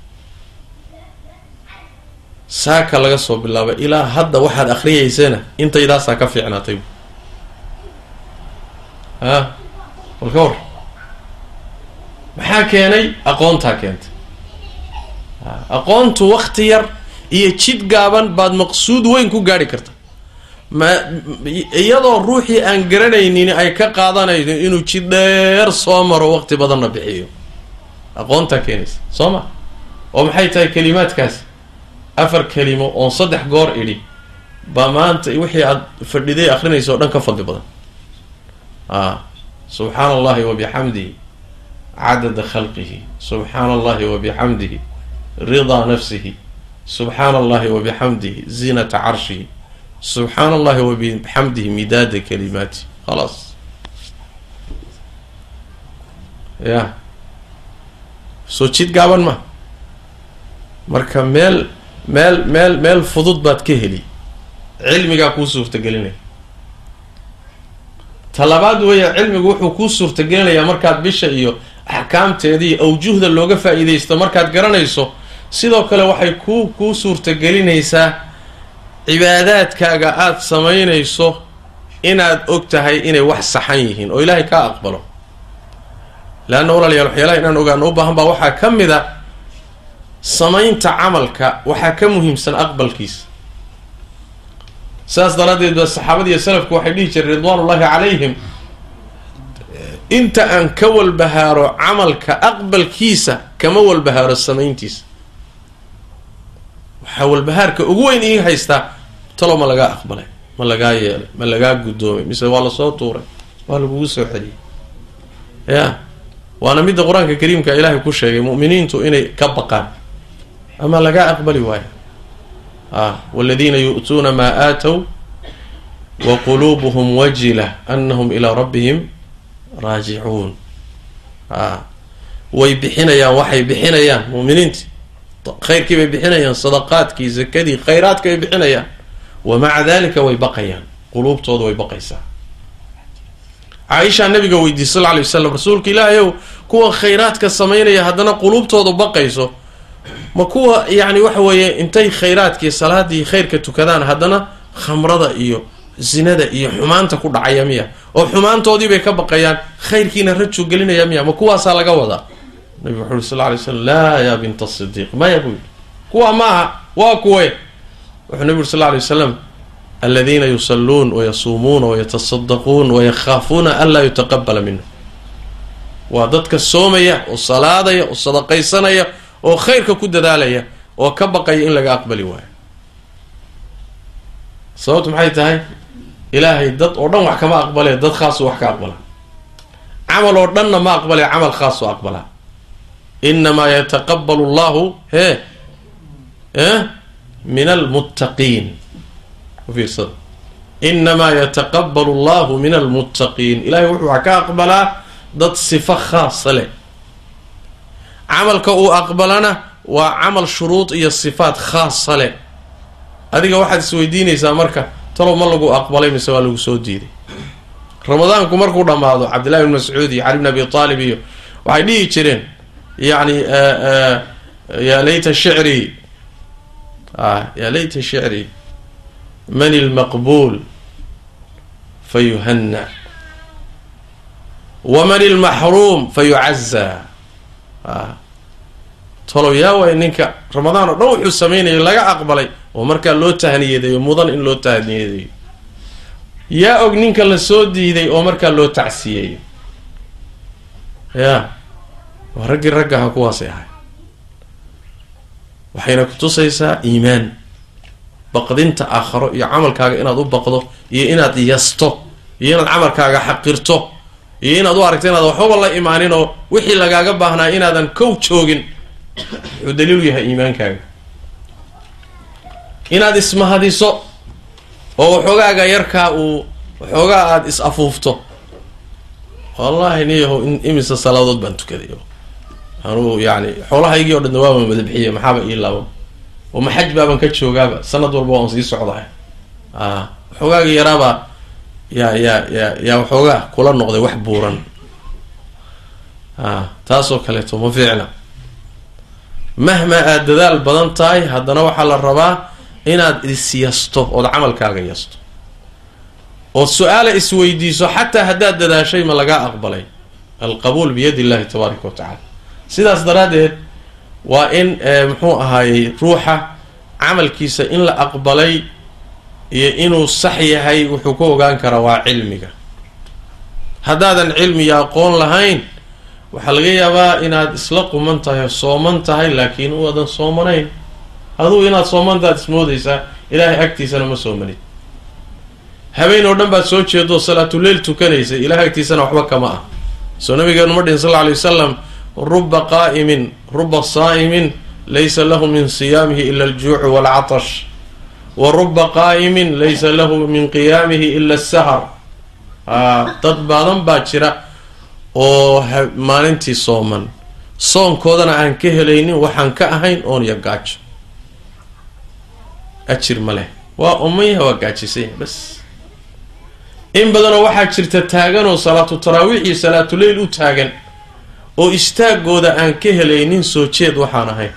saaka laga soo bilaaba ilaa hadda waxaad akriyeysana intaydaasaa ka fiicnaatay bu a bal ka war maxaa keenay? Aqoontaa keentay. Aqoontu wakti yar iyo jid gaaban baad maqsuud weyn ku gaari karta. Ma iyadoo ruuxii aan garanaynin ay ka qaadanayno inuu jid dheer soo maro waqti badanna bixiyo aqoontaa keenaysa soo ma? Oo maxay tahay kelimaadkaasi afar kelimo oon saddex goor idhi. Baa maanta wixii aada fadhiday akrinaysa oo dhan ka fadli badan. A subxaana allahi wa bixamdihi cadada khalqihi. Subxaana allahi wa bixamdihi ridaa nafsihi. Subxaana allahi wa bixamdihi zinata carshihi. Subxaana allahi wa bixamdihi midaada kalimaati khalaas ya soo jid gaaban ma. Marka meel meel meel meel fudud baad ka heli. Cilmigaa kuu suurtagelinaya. Talabaad weeya cilmigu wuxuu kuu suurtagelinayaa markaad bisha iyo axkaamteeda iyo awjuhda looga faa-iideysto markaad garanayso sidoo kale waxay kuu kuu suurtagelinaysaa cibaadaadkaaga aada samaynayso inaad og tahay inay wax saxan yihiin oo ilaahay kaa aqbalo leanna walaalayaal waxyaalaha inaan ogaano u baahan baa waxaa ka mid a samaynta camalka waxaa ka muhiimsan aqbalkiisa sidaas daraaddeed ba saxaabada iyo salafku waxay dhihi jireen ridwaanullahi calayhim inta aan ka walbahaaro camalka aqbalkiisa kama walbahaaro samayntiisa waxaa walbahaarka ugu weyn ii haystaa talo ma lagaa aqbalay ma lagaa yeelay ma lagaa guddoomay mise waa la soo tuuray waa lagugu soo celiyay ya waana midda qur'aanka kariimka ilaahay ku sheegay mu'miniintu inay ka baqaan. Ama lagaa aqbali waayo. A waladiina yu'tuuna maa aatow wa quluubuhum wajila anahum ilaa rabbihim raajicuun a way bixinayaan waxay bixinayaan mu'miniinti. Khayrkii bay bixinayaan sadaqaadkii zakadii khayraadka bay bixinayaan. Wa maca dalika way baqayaan. Quluubtooda way baqaysaa caaishaa nabiga weydiiyey sal lay wasalam rasuulka ilaahay ow kuwa khayraadka samaynaya haddana quluubtooda baqayso ma kuwa yacni waxa weeye intay khayraadkii salaadii khayrka tukadaan haddana khamrada iyo zinada iyo xumaanta ku dhacaya miya. Oo xumaantoodii bay ka baqayaan khayrkiina rajuu gelinaya miya ma kuwaasaa laga wadaa? Nabigu wuxu uri sal lay slam laa yaa binta sidiiq maya buu yidhi kuwa maaha waa kuwe. Wuxuu nabigu uri sal lay wasalam aladiina yusalluun wayasuumuuna wayatasaddaquun wayakhaafuuna an laa yutaqabala minhu waa dadka soomaya oo salaadaya oo sadaqaysanaya oo khayrka ku dadaalaya oo ka baqaya in laga aqbali waayo sababtu maxay tahay ilaahay dad oo dhan wax kama aqbale dad khaasu wax ka aqbala camal oo dhanna ma aqbale camal khaasu aqbalaa inamaa yataqabalu allahu he min almuttaqiin ufiirsada inamaa yataqabalu allahu min almuttaqiin ilahay wuxuu wax ka aqbalaa dad sifo khaasa leh. Camalka uu aqbalana waa camal shuruud iyo sifaat khaasa leh. Adiga waxaad isweydiinaysaa marka talow ma lagu aqbalay mise waa lagu soo diiday. Ramadaanku markuu dhammaado cabdillahi bn mascuud iyo cali bn abi aalib iyo waxay dhihi jireen yani yaa layta shicrii yaa layta shicrii man ilmaqbuul fa yuhanna waman ilmaxruum fa yucazaa tolow yaa waay ninka ramadaan oo dhan wuxuu samaynayo laga aqbalay oo markaa loo tahniyadeeyo mudan in loo tahniyadeeyo yaa og ninka la soo diiday oo markaa loo tacsiyeeyo ya waa raggii raggaha kuwaasay ahay waxayna kutusaysaa iimaan baqdinta aakharo iyo camalkaaga inaad u baqdo iyo inaad yasto iyo inaad camalkaaga xaqirto iyo inaad u aragto inaad waxbaba la imaanin oo wixii lagaaga baahnaa inaadan kow joogin wuxuu daliilu yahay iimaankaaga. Inaad ismahadiso oo waxoogaaga yarkaa uu waxoogaa aada is afuufto. Wallaahi niyaho imise salaadood baan tukaday anuu yani xoolahaygii o dhanna waaba madabixiye maxaaba ii laabo oo maxaj baaban ka joogaaba sanad walba waan sii socdahay. A waxoogaaga yaraabaa yaa yaa yaa yaa waxoogaa kula noqday wax buuran. A taasoo kaleeto ma fiicna. Mahma aad dadaal badan tahay haddana waxaa la rabaa inaad is yasto ood camalkaaga yasto. Ood su'aala isweydiiso xataa haddaad dadaashay ma lagaa aqbalay. Alqabuul biyadi illahi tabaaraka wa tacala sidaas daraaddeed waa in muxuu ahaayey ruuxa camalkiisa in la aqbalay iyo inuu sax yahay wuxuu ka ogaan karaa waa cilmiga. Haddaadan cilmi iyo aqoon lahayn waxaa laga yaabaa inaad isla quman tahay sooman tahay laakiin uadan soomanayn. Adugu inaad soomantaad ismoodaysaa ilaahay agtiisana ma soomanid habeen oo dhan baad soo jeedo salaatuleyl tukanaysa ilahay agtiisana waxba kama ah. Soo nabigeenu ma dhihin sal lla alay wasalam ruba qaa'imin ruba saa'imin laysa lahu min siyaamihi ila aljuucu waalcatash wa ruba qaa'imin laysa lahu min qiyaamihi ila asahar dad badan baa jira oo maalintii sooman. Soonkoodana aan ka helaynin waxaan ka ahayn oon gaajo. Ajir ma leh. Waa umayaha waa gaajisanya bas. In badanoo waxaa jirta taaganoo salaatu taraawiix iyo salaatuleyl u taagan oo istaagooda aan ka helaynin soo jeed waxaan ahayn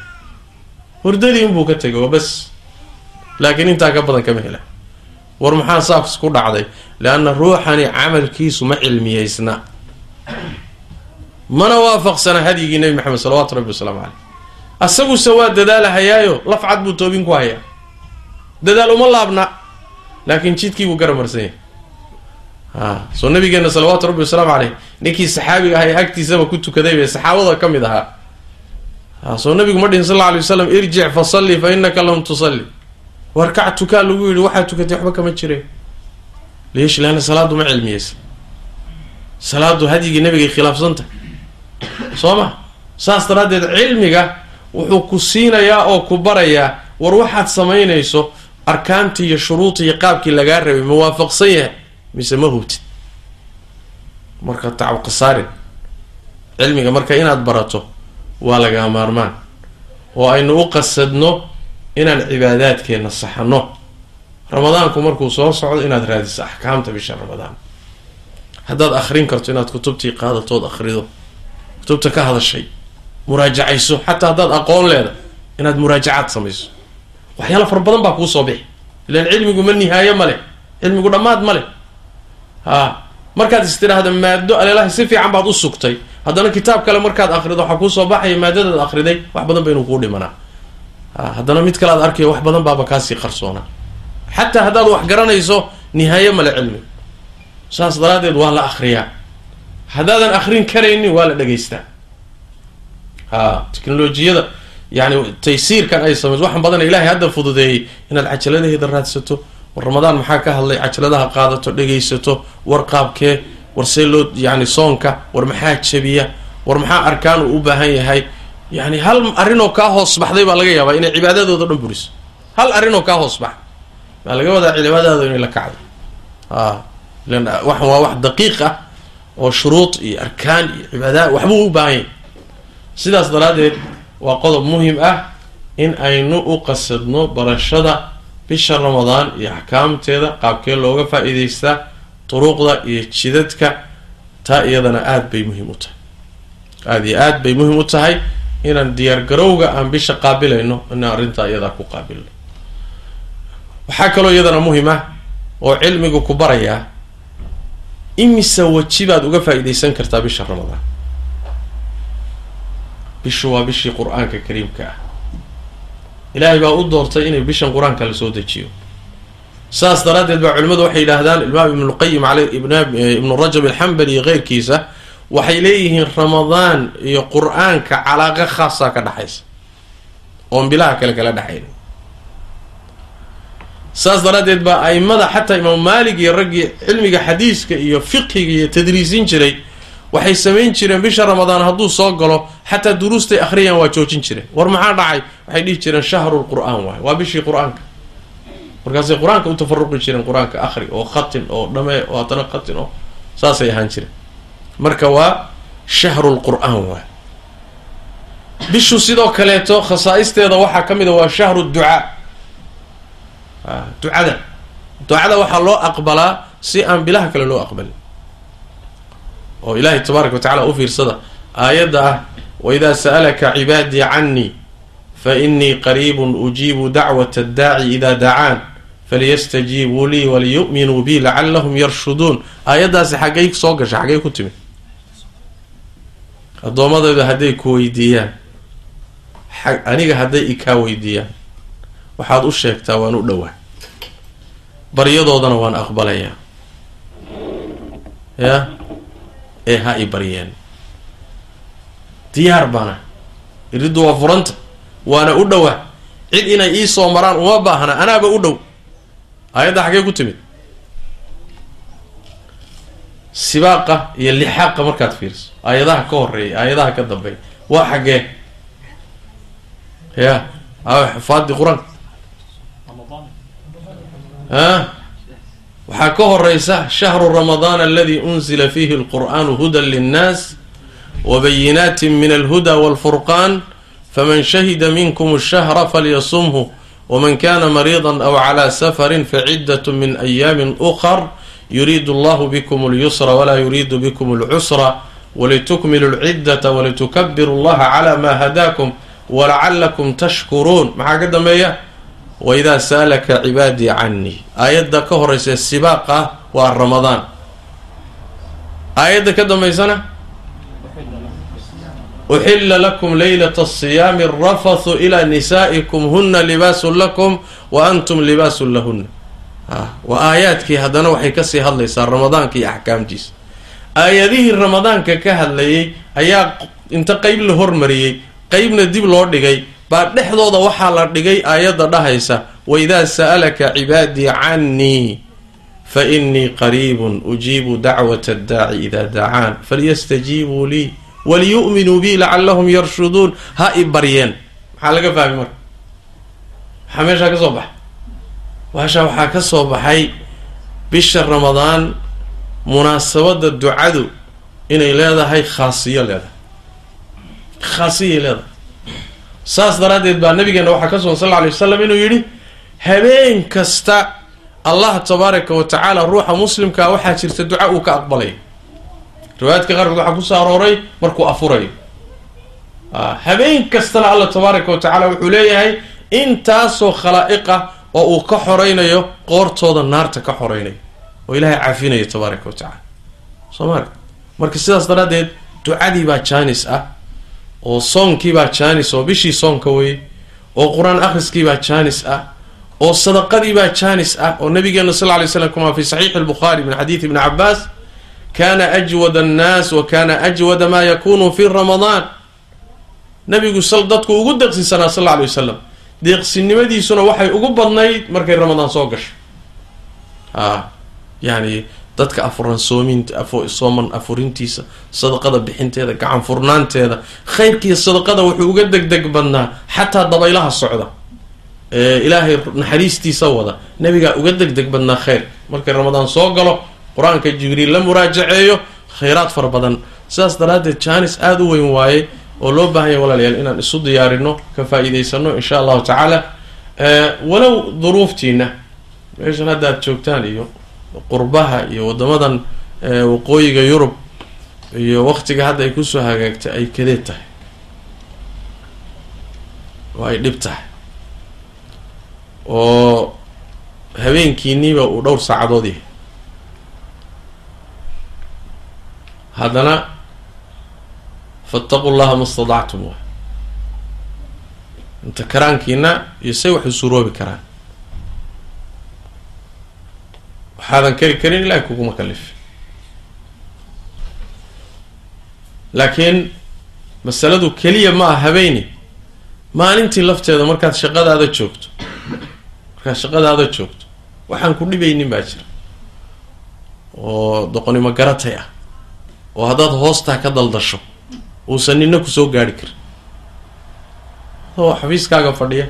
hurdadii inbuu ka tegay waa bas. Laakiin intaa ka badan kama hela. War maxaa saas ku dhacday? Leanna ruuxani camalkiisu ma cilmiyeysna. Mana waafaqsana hadyigii nebi maxamed salawaatu rabbi wasalaamu caleyh asaguse waa dadaalahayaayo lafcad buu toobin ku hayaa. Dadaal uma laabna. Laakiin jidkiibuu garamarsan yahay soo nabigeena salawaatu rabbi wasalaamu caleyh ninkii saxaabiga ahaa ee agtiisaba ku tukaday bay saxaabada ka mid ahaa. A soo nabigu ma dhihin sal alla alay wasalam irjic fa salli fa innaka lam tusalli. Warkac tukaa lagu yidhi waxaa tukatay waxba kama jireen leesh leanna salaadu ma cilmiyeysa. Salaadu hadyigii nabigay khilaafsantah soo ma saas daraaddeed cilmiga wuxuu ku siinayaa oo ku barayaa war waxaad samaynayso arkaantii iyo shuruudii iyo qaabkii lagaa rabay ma waafaqsan yahay mise ma hubtid marka tacab khasaarin cilmiga marka inaad barato waa lagaa maarmaan. Oo aynu u qasadno inaan cibaadaadkeenna saxano ramadaanku markuu soo socdo inaad raadiso axkaamta bisha ramadaan. Haddaad akrin karto inaad kutubtii qaadatood akrido kutubta ka hadashay. Muraajacayso. Xataa haddaad aqoon leeda inaad muraajacaad samayso. Waxyaala fara badan baa kuu soo bixi. Ilaan cilmigu ma nihaayo ma leh. Cilmigu dhammaad ma leh ha markaad is tidhaahda maado aleelaha si fiican baad u sugtay. Haddana kitaab kale markaad akrido waxaa kuusoo baxaya maadadaad akriday wax badan ba inuu kuu dhimanaa. Ha haddana mid kale aad arkayo wax badan baaba kaasii qarsoona. Xataa haddaad wax garanayso nihaayo male cilmiga saas daraaddeed waa la akriyaa haddaadan akrin karaynin waa la dhegaystaa. Ha teknolojiyada yani taysiirkan ay samayso waxaan badana ilaahay hadda fududeeyey inaad cajaladaheeda raadsato war ramadaan maxaa ka hadlay? Cajaladaha qaadato dhegaysato war qaabkee war see loo yani soonka war maxaa jabiya war maxaa arkaan uu u baahan yahay? Yani hal arrinoo kaa hoos baxday baa laga yaabaa inay cibaadadooda dhan buriso. Hal arrinoo kaa hoos baxay baa laga wadaa cibaadadaada inay la kacdo waxan waa wax daqiiq ah oo shuruud iyo arkaan iyo cibaadaad waxbuu u baahan yahay. Sidaas daraaddeed waa qodob muhiim ah in aynu u qasadno barashada bisha ramadaan iyo axkaamteeda qaabkee looga faa-iideystaa duruuqda iyo jidadka taa iyadana aada bay muhiim u tahay. Aada iyo aada bay muhiim u tahay inaan diyaargarowga aan bisha qaabilayno inaan arrintaa iyadaa ku qaabilno waxaa kaloo iyadana muhiim ah oo cilmigu ku barayaa imise weji baad uga faa-iideysan kartaa bisha ramadaan bishu waa bishii qur'aanka kariimka ah ilaahay baa u doortay inay bishan qur'aanka la soo dejiyo. Saas daraaddeed baa culimmadu waxay yidhaahdaan imaam ibnulqayim ale ibnu rajab alxambali iyo keyrkiisa waxay leeyihiin ramadaan iyo qur'aanka calaaqa khaasaa ka dhexaysa oon bilaha kale kala dhexayn saas daraaddeed baa aimada xataa imaam maalik iyo raggii cilmiga xadiiska iyo fiqhiga iyo tadriisin jiray waxay samayn jireen bisha ramadaan hadduu soo galo xataa duruustay akhriyaan waa joojin jireen war maxaa dhacay? Waxay dhihi jireen shahrul qur'aan waay. Waa bishii qur'aanka. Markaasay qur'aanka u tafaruqi jireen qur'aanka akhri oo khatin oo dhamee oo haddana khatin oo saasay ahaan jireen. Marka waa shahrul qur'aan waay. Bishu sidoo kaleeto khasaa-isteeda waxaa ka mid a waa shahru ducaa. Ducada. Ducada waxaa loo aqbalaa si aan bilaha kale loo aqbalin. Oo ilaahay tabaaraka wa tacala u fiirsada aayadda ah waidaa sa'alaka cibaadii cannii fa inii qariibun ujiibu dacwata addaaci idaa dacaan falyastajiibuu lii waliyu'minuu bi lacallahum yarshuduun aayaddaasi xaggay soo gasha xaggay ku timid. Addoommadayda hadday ku weydiiyaan aniga hadday ikaa weydiiyaan. Waxaad u sheegtaa waan u dhowaa baryadoodana waan aqbalayaa. Ya ee ha i baryeen diyaar baana. Iriddu waa furanta waana u dhowaa cid inay ii soo maraan uma baahna anaaba u dhow. Aayadda xaggee ku timid. Sibaaqa iyo lixaaqa markaad fiiriso. Aayadaha ka horreeya aayadaha ka dambeeya waa xaggee. Ya a xufaadi qur'aanka a waxaa ka horeysa shahru ramadaan aladi unzila fiihi alqur'aanu hudan linnaas wabayinaati min alhuda walfurqaan faman shahida minkum ashahra falyasumhu waman kana mariida aw calaa safarin faciddat min ayaamin ukar yuriidu allahu bikum اlyusra walaa yuriidu bikum اlcusra walitukmilu lciddata walitukabiru llaha cala ma hadaakum walacalakum tashkuruun maxaa ka dambeeya waidaa sa'alaka cibaadii canii aayadda ka horeysa sibaaq ah waa ramadaan aayadda ka dambeysana uxila lakum leylata asiyaami arafathu ilaa nisaa'ikum huna libaasun lakum wa antum libaasun lahuna waa aayaadkii haddana waxay ka sii hadlaysaa ramadaanka iyo axkaamtiisa aayadihii ramadaanka ka hadlayay ayaa inta qeyb la hormariyey qeybna dib loo dhigay baa dhexdooda waxaa la dhigay aayadda dhahaysa waidaa sa'alaka cibaadii cannii fa inii qariibun ujiibu dacwata addaaci idaa dacaan falyastajiibuu lii waliyu'minuu bi lacallahum yarshuduun ha i baryeen. Maxaa laga fahmay marka. Maxaa meeshaa ka soo baxay. Waashaa waxaa ka soo baxay bisha ramadaan munaasabadda ducadu inay leedahay khaasiyo leedahay. Khaasiyay leedahay. Saas daraaddeed baa nabigeena waxaa ka sugan sal lla alay wasalam inuu yidhi habeen kasta allah tabaaraka wa tacaala ruuxa muslimkaa waxaa jirta duca uu ka aqbalayo riwaayaadka qaarkood waxaa ku soo arooray markuu afurayo habeen kastana allah tabaaraka wa tacaala wuxuu leeyahay intaasoo khalaa'iqa oo uu ka xoreynayo qoortooda naarta ka xoreynayo oo ilaahay caafinayo tabaaraka wa tacaala. Soo maarka marka sidaas daraaddeed ducadii baa jaanis ah oo soonkii baa jaanis oo bishii soonka weye oo qur'aan akhriskii baa jaanis ah oo sadaqadii baa jaanis ah oo nabigeena sal lla lay slam kuma fi saxiixi albukhaari min xadiidi ibni cabaas kana ajwad annaas wa kana ajwada maa yakunu fi ramadaan nabigu dadku ugu deeqsisanaa sal alla alay wasalam deeqsinimadiisuna waxay ugu badnayd markay ramadaan soo gasho. A yani dadka afuran soominta sooman afurintiisa sadaqada bixinteeda gacan furnaanteeda khayrkiiyo sadaqada wuxuu uga deg deg badnaa xataa dabaylaha socda. Ee ilaahay naxariistiisa wada. Nabigaa uga deg deg badnaa khayr. Markay ramadaan soo galo qur'aanka jibriil la muraajaceeyo khayraad fara badan. Sidaas daraaddeed jaanis aada u weyn waaye oo loo baahanya walaalayaal inaan isu diyaarino ka faa-iideysano insha allahu tacaala. Walow duruuftiina meeshan hadda aad joogtaan iyo qurbaha iyo waddamadan waqooyiga yurub iyo waqtiga hadda ay ku soo hagaagtay ay kadeed tahay. Oo ay dhib tahay. Oo habeenkiiniiba uu dhowr saacadood yahay haddana fattaqu llaha ma stadactum wa inta karaankiina iyo say wax u suroobi karaan. Waxaadan kari karin ilahay kuguma kalif. Laakiin masaladu keliya ma ah habeeni. Maalintii lafteeda markaad shaqadaada joogto. Markaad shaqadaada joogto. Waxaan ku dhibaynin baa jira. Oo doqonimo garatay ah oo haddaad hoostaa ka daldasho uusan nina ku soo gaari karin. Adoo xafiiskaaga fadhiya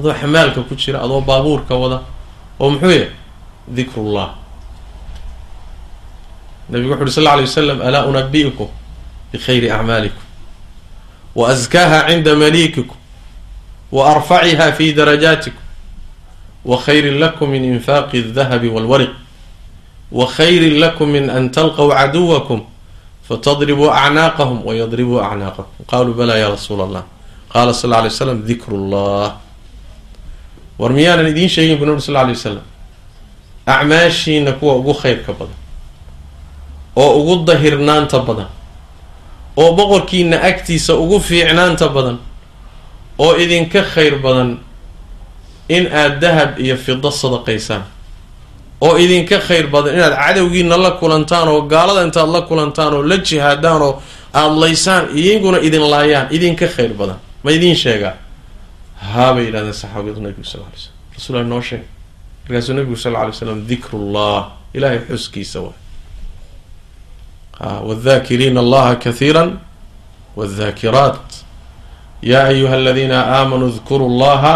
adoo xamaalka ku jira adoo baabuurka wada oo muxuu yahay? Dikrullah. Nabigu wuxu uhi sal alay wasalam alaa unabi'ikum bikhayri acmaalikum wa askaaha cinda malikikum wa arfaciha fi darajaatikum wa khayrin lakum min infaaqi aldahabi walwariq wa khayrin lakum min an talqaw caduwakum fatadribuu acnaaqahum wayadribuu acnaaqakum qaluu bala ya rasuula allah qaala sal lla alay waslam dikru llah war miyaanan idiin sheegin bu nabi sal alay wasalam acmaashiina kuwa ugu khayrka badan oo ugu dahirnaanta badan oo boqorkiina agtiisa ugu fiicnaanta badan oo idinka khayr badan in aad dahab iyo fido sadaqaysaan oo idinka khayr badan inaad cadowgiina la kulantaan oo gaalada intaad la kulantaan oo la jihaadaan oo aada laysaan idinkuna idin laayaan idinka khayr badan. Ma idiin sheegaa? Haabay yidhahdeen saxaabiyadu nabigu sal ly slm rasuul noo sheeg markaasuu nabigu sal lla alay slam dikrullah. Ilahay xuskiisa waay. Wاdhakiriina allaha kahiira wاdhakiraat ya ayuha aladiina aamanuu dkuruu llaha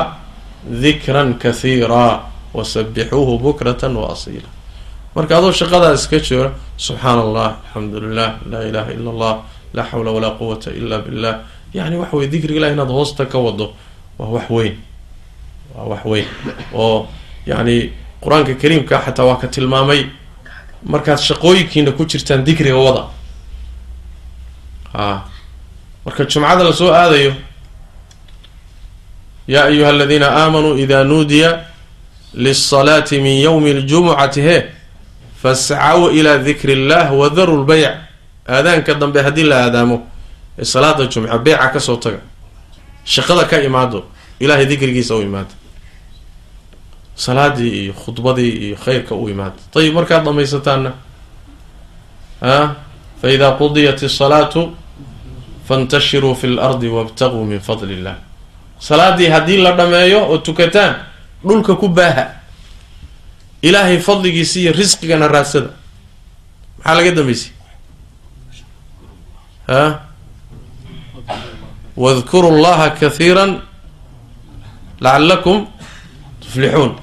dikran kahiira wasabixuuhu bukrata waasiila marka adoo shaqadaa iska jooga subxaan allah alxamdu lilah laa ilaha ila allah laa xawla walaa quwata ila billah yani waxa weye dikriga ilah inaad hoosta ka wado waa wax weyn waa wax weyn oo yani qur'aanka kariimka xataa waa ka tilmaamay markaad shaqooyinkiina ku jirtaan dikriga wada a marka jumcada la soo aadayo yaa ayuha aladiina aamanuu ida nuudiya lisalaati min yowmi اljumucati he fascaw ilaa dikri illah wadaru lbeyc aadaanka dambe haddii la aadaamo ee salaada jumca beyca ka soo taga shaqada ka imaado ilaahay dikrigiisa u imaado salaadii iyo khudbadii iyo khayrka u imaada ayib markaad dhamaysataana a faida qudiyat isalaatu fantashiruu fi lardi wabtaguu min fadli illah salaadii haddii la dhameeyo oo tukataan dhulka ku baaha. Ilaahay fadligiisa iyo risqigana raadsada. Maxaa laga dambeysay ha? Wadkuru llaha kahiira lacalakum tuflixuun.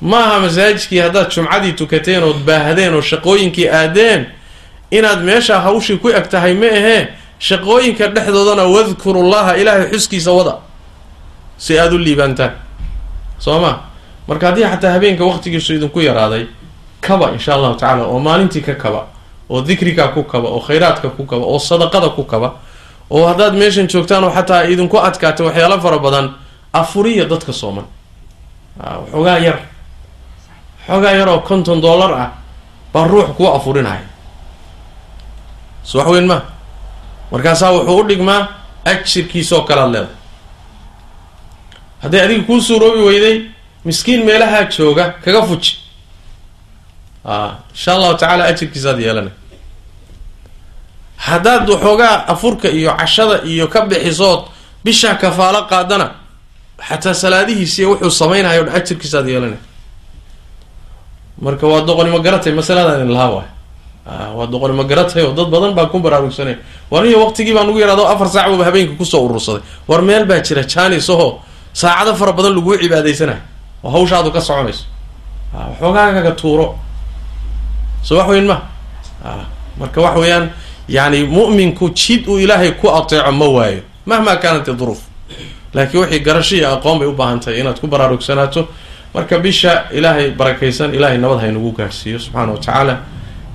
Ma aha masaajidkii haddaad jumcadii tukateen ood baahdeen oo shaqooyinkii aadeen inaad meesha hawshii ku eg tahay ma ahee shaqooyinka dhexdoodana wadkuru llaha ilaahay xuskiisa wada si aada u liibaantaan soo ma? Marka haddii xataa habeenka waqtigiisu idinku yaraaday kaba insha allahu tacaala oo maalintii ka kaba oo dikriga ku kaba oo khayraadka ku kaba oo sadaqada ku kaba oo haddaad meeshan joogtaan oo xataa idinku adkaata waxyaalo fara badan afuriya dadka sooman. Waxoogaa yar. Xoogaa yar oo konton dollar ah baa ruux kuu afurinaya so wax weyn ma? Markaasaa wuxuu u dhigmaa ajirkiisoo kalead leedahay hadday adiga kuu suuroobi weyday miskiin meelahaa jooga kaga fuji. Insha allahu tacaala ajirkiisaad yeelanay haddaad waxoogaa afurka iyo cashada iyo ka bixisood bishaa kafaalo qaadana xataa salaadihiisiiy wuxuu samaynayo dhan ajirkiisaad yeelanay marka waa doqonimo garatay masaladan in lahaa waay. Waa doqonimo garatay oo dad badan baa ku baraarugsanay waniyo waqtigii baan ugu yihahdo afar saac baba habeenka ku soo urursaday. War meel baa jira janis oo saacado fara badan laguu cibaadaysanayo oo hawshaadu ka soconayso. Waxoogaagaga tuuro. So wax weyn ma. Marka wax weeyaan yani mu'minku jid uu ilaahay ku ateeco ma waayo. Mahma kaanat duruuf. Laakiin waxay garasho iyo aqoon bay u baahan tahay inaad ku baraarugsanaato marka bisha ilaahay barakaysan ilaahay nabad haynagu gaadhsiiyo subxaana wa tacaala.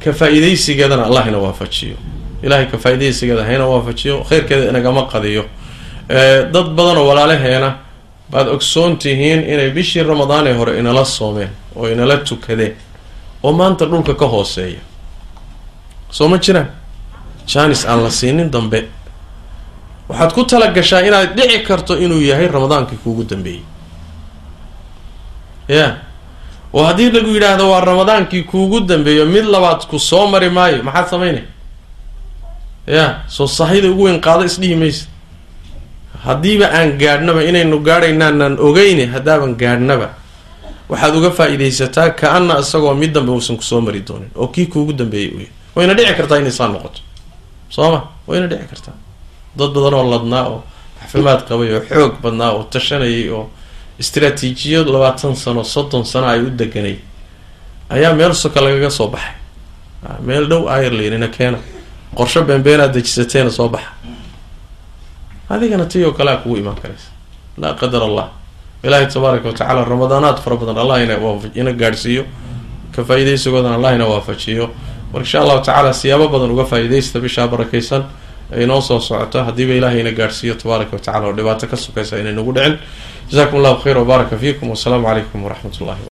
Ka faa-iidaysigeedana allah ina waafajiyo. Ilahay ka faa-idaysigeeda hayna waafajiyo khayrkeeda inagama qadiyo. Dad badanoo walaalaheena baad ogsoon tihiin inay bishii ramadaanee hore inala soomeen oo inala tukadeen oo maanta dhulka ka hooseeya. Soo ma jiraan? Janis aan la siinin dambe. Waxaad ku tala gashaa inaad dhici karto inuu yahay ramadaankii kuugu dambeeyey. Ya. Oo haddii lagu yidhaahdo waa ramadaankii kuugu dambeeyo mid labaad ku soo mari maayo. Maxaad samaynay ya. Soo sahayda ugu weyn qaado isdhihi maysa haddiiba aan gaadhnaba inaynu gaadhaynaanaan ogeyne haddaaban gaadhnaba. Waxaad uga faa-iidaysataa ka-ana isagoo mid dambe uusan ku soo mari doonin oo kii kuugu dambeeyay u yahay wayna dhici kartaa inay saa noqoto. Soo ma? Wayna dhici kartaa. Dad badan oo ladnaa oo xafimaad qabay oo xoog badnaa oo tashanayay oo istraatiijiyad labaatan sano soddon sano ay u deganay ayaa meel soka lagaga soo baxay. Meel dhow irelandina keena. Qorsho beenbeenaad dejisateena soo baxa adigana tii oo kalea kugu imaan karaysa. Laa qadar allah. Ilaahay tabaaraka wa tacaala ramadaanaad fara badan allah ina ina gaadhsiiyo. Ka faa-iidaysigoodana allah ina waafajiyo. Mar insha allahu tacaala siyaabo badan uga faa-iidaysta bishaa barakaysan ay noo soo socoto. Haddiiba ilahay ina gaadhsiiyo tabaaraka wa tacala oo dhibaato ka sokaysa inay nagu dhicin. Jazakum allahu khayr wbaaraka fiikum. Wasalaamu calaykum waraxmat ullahi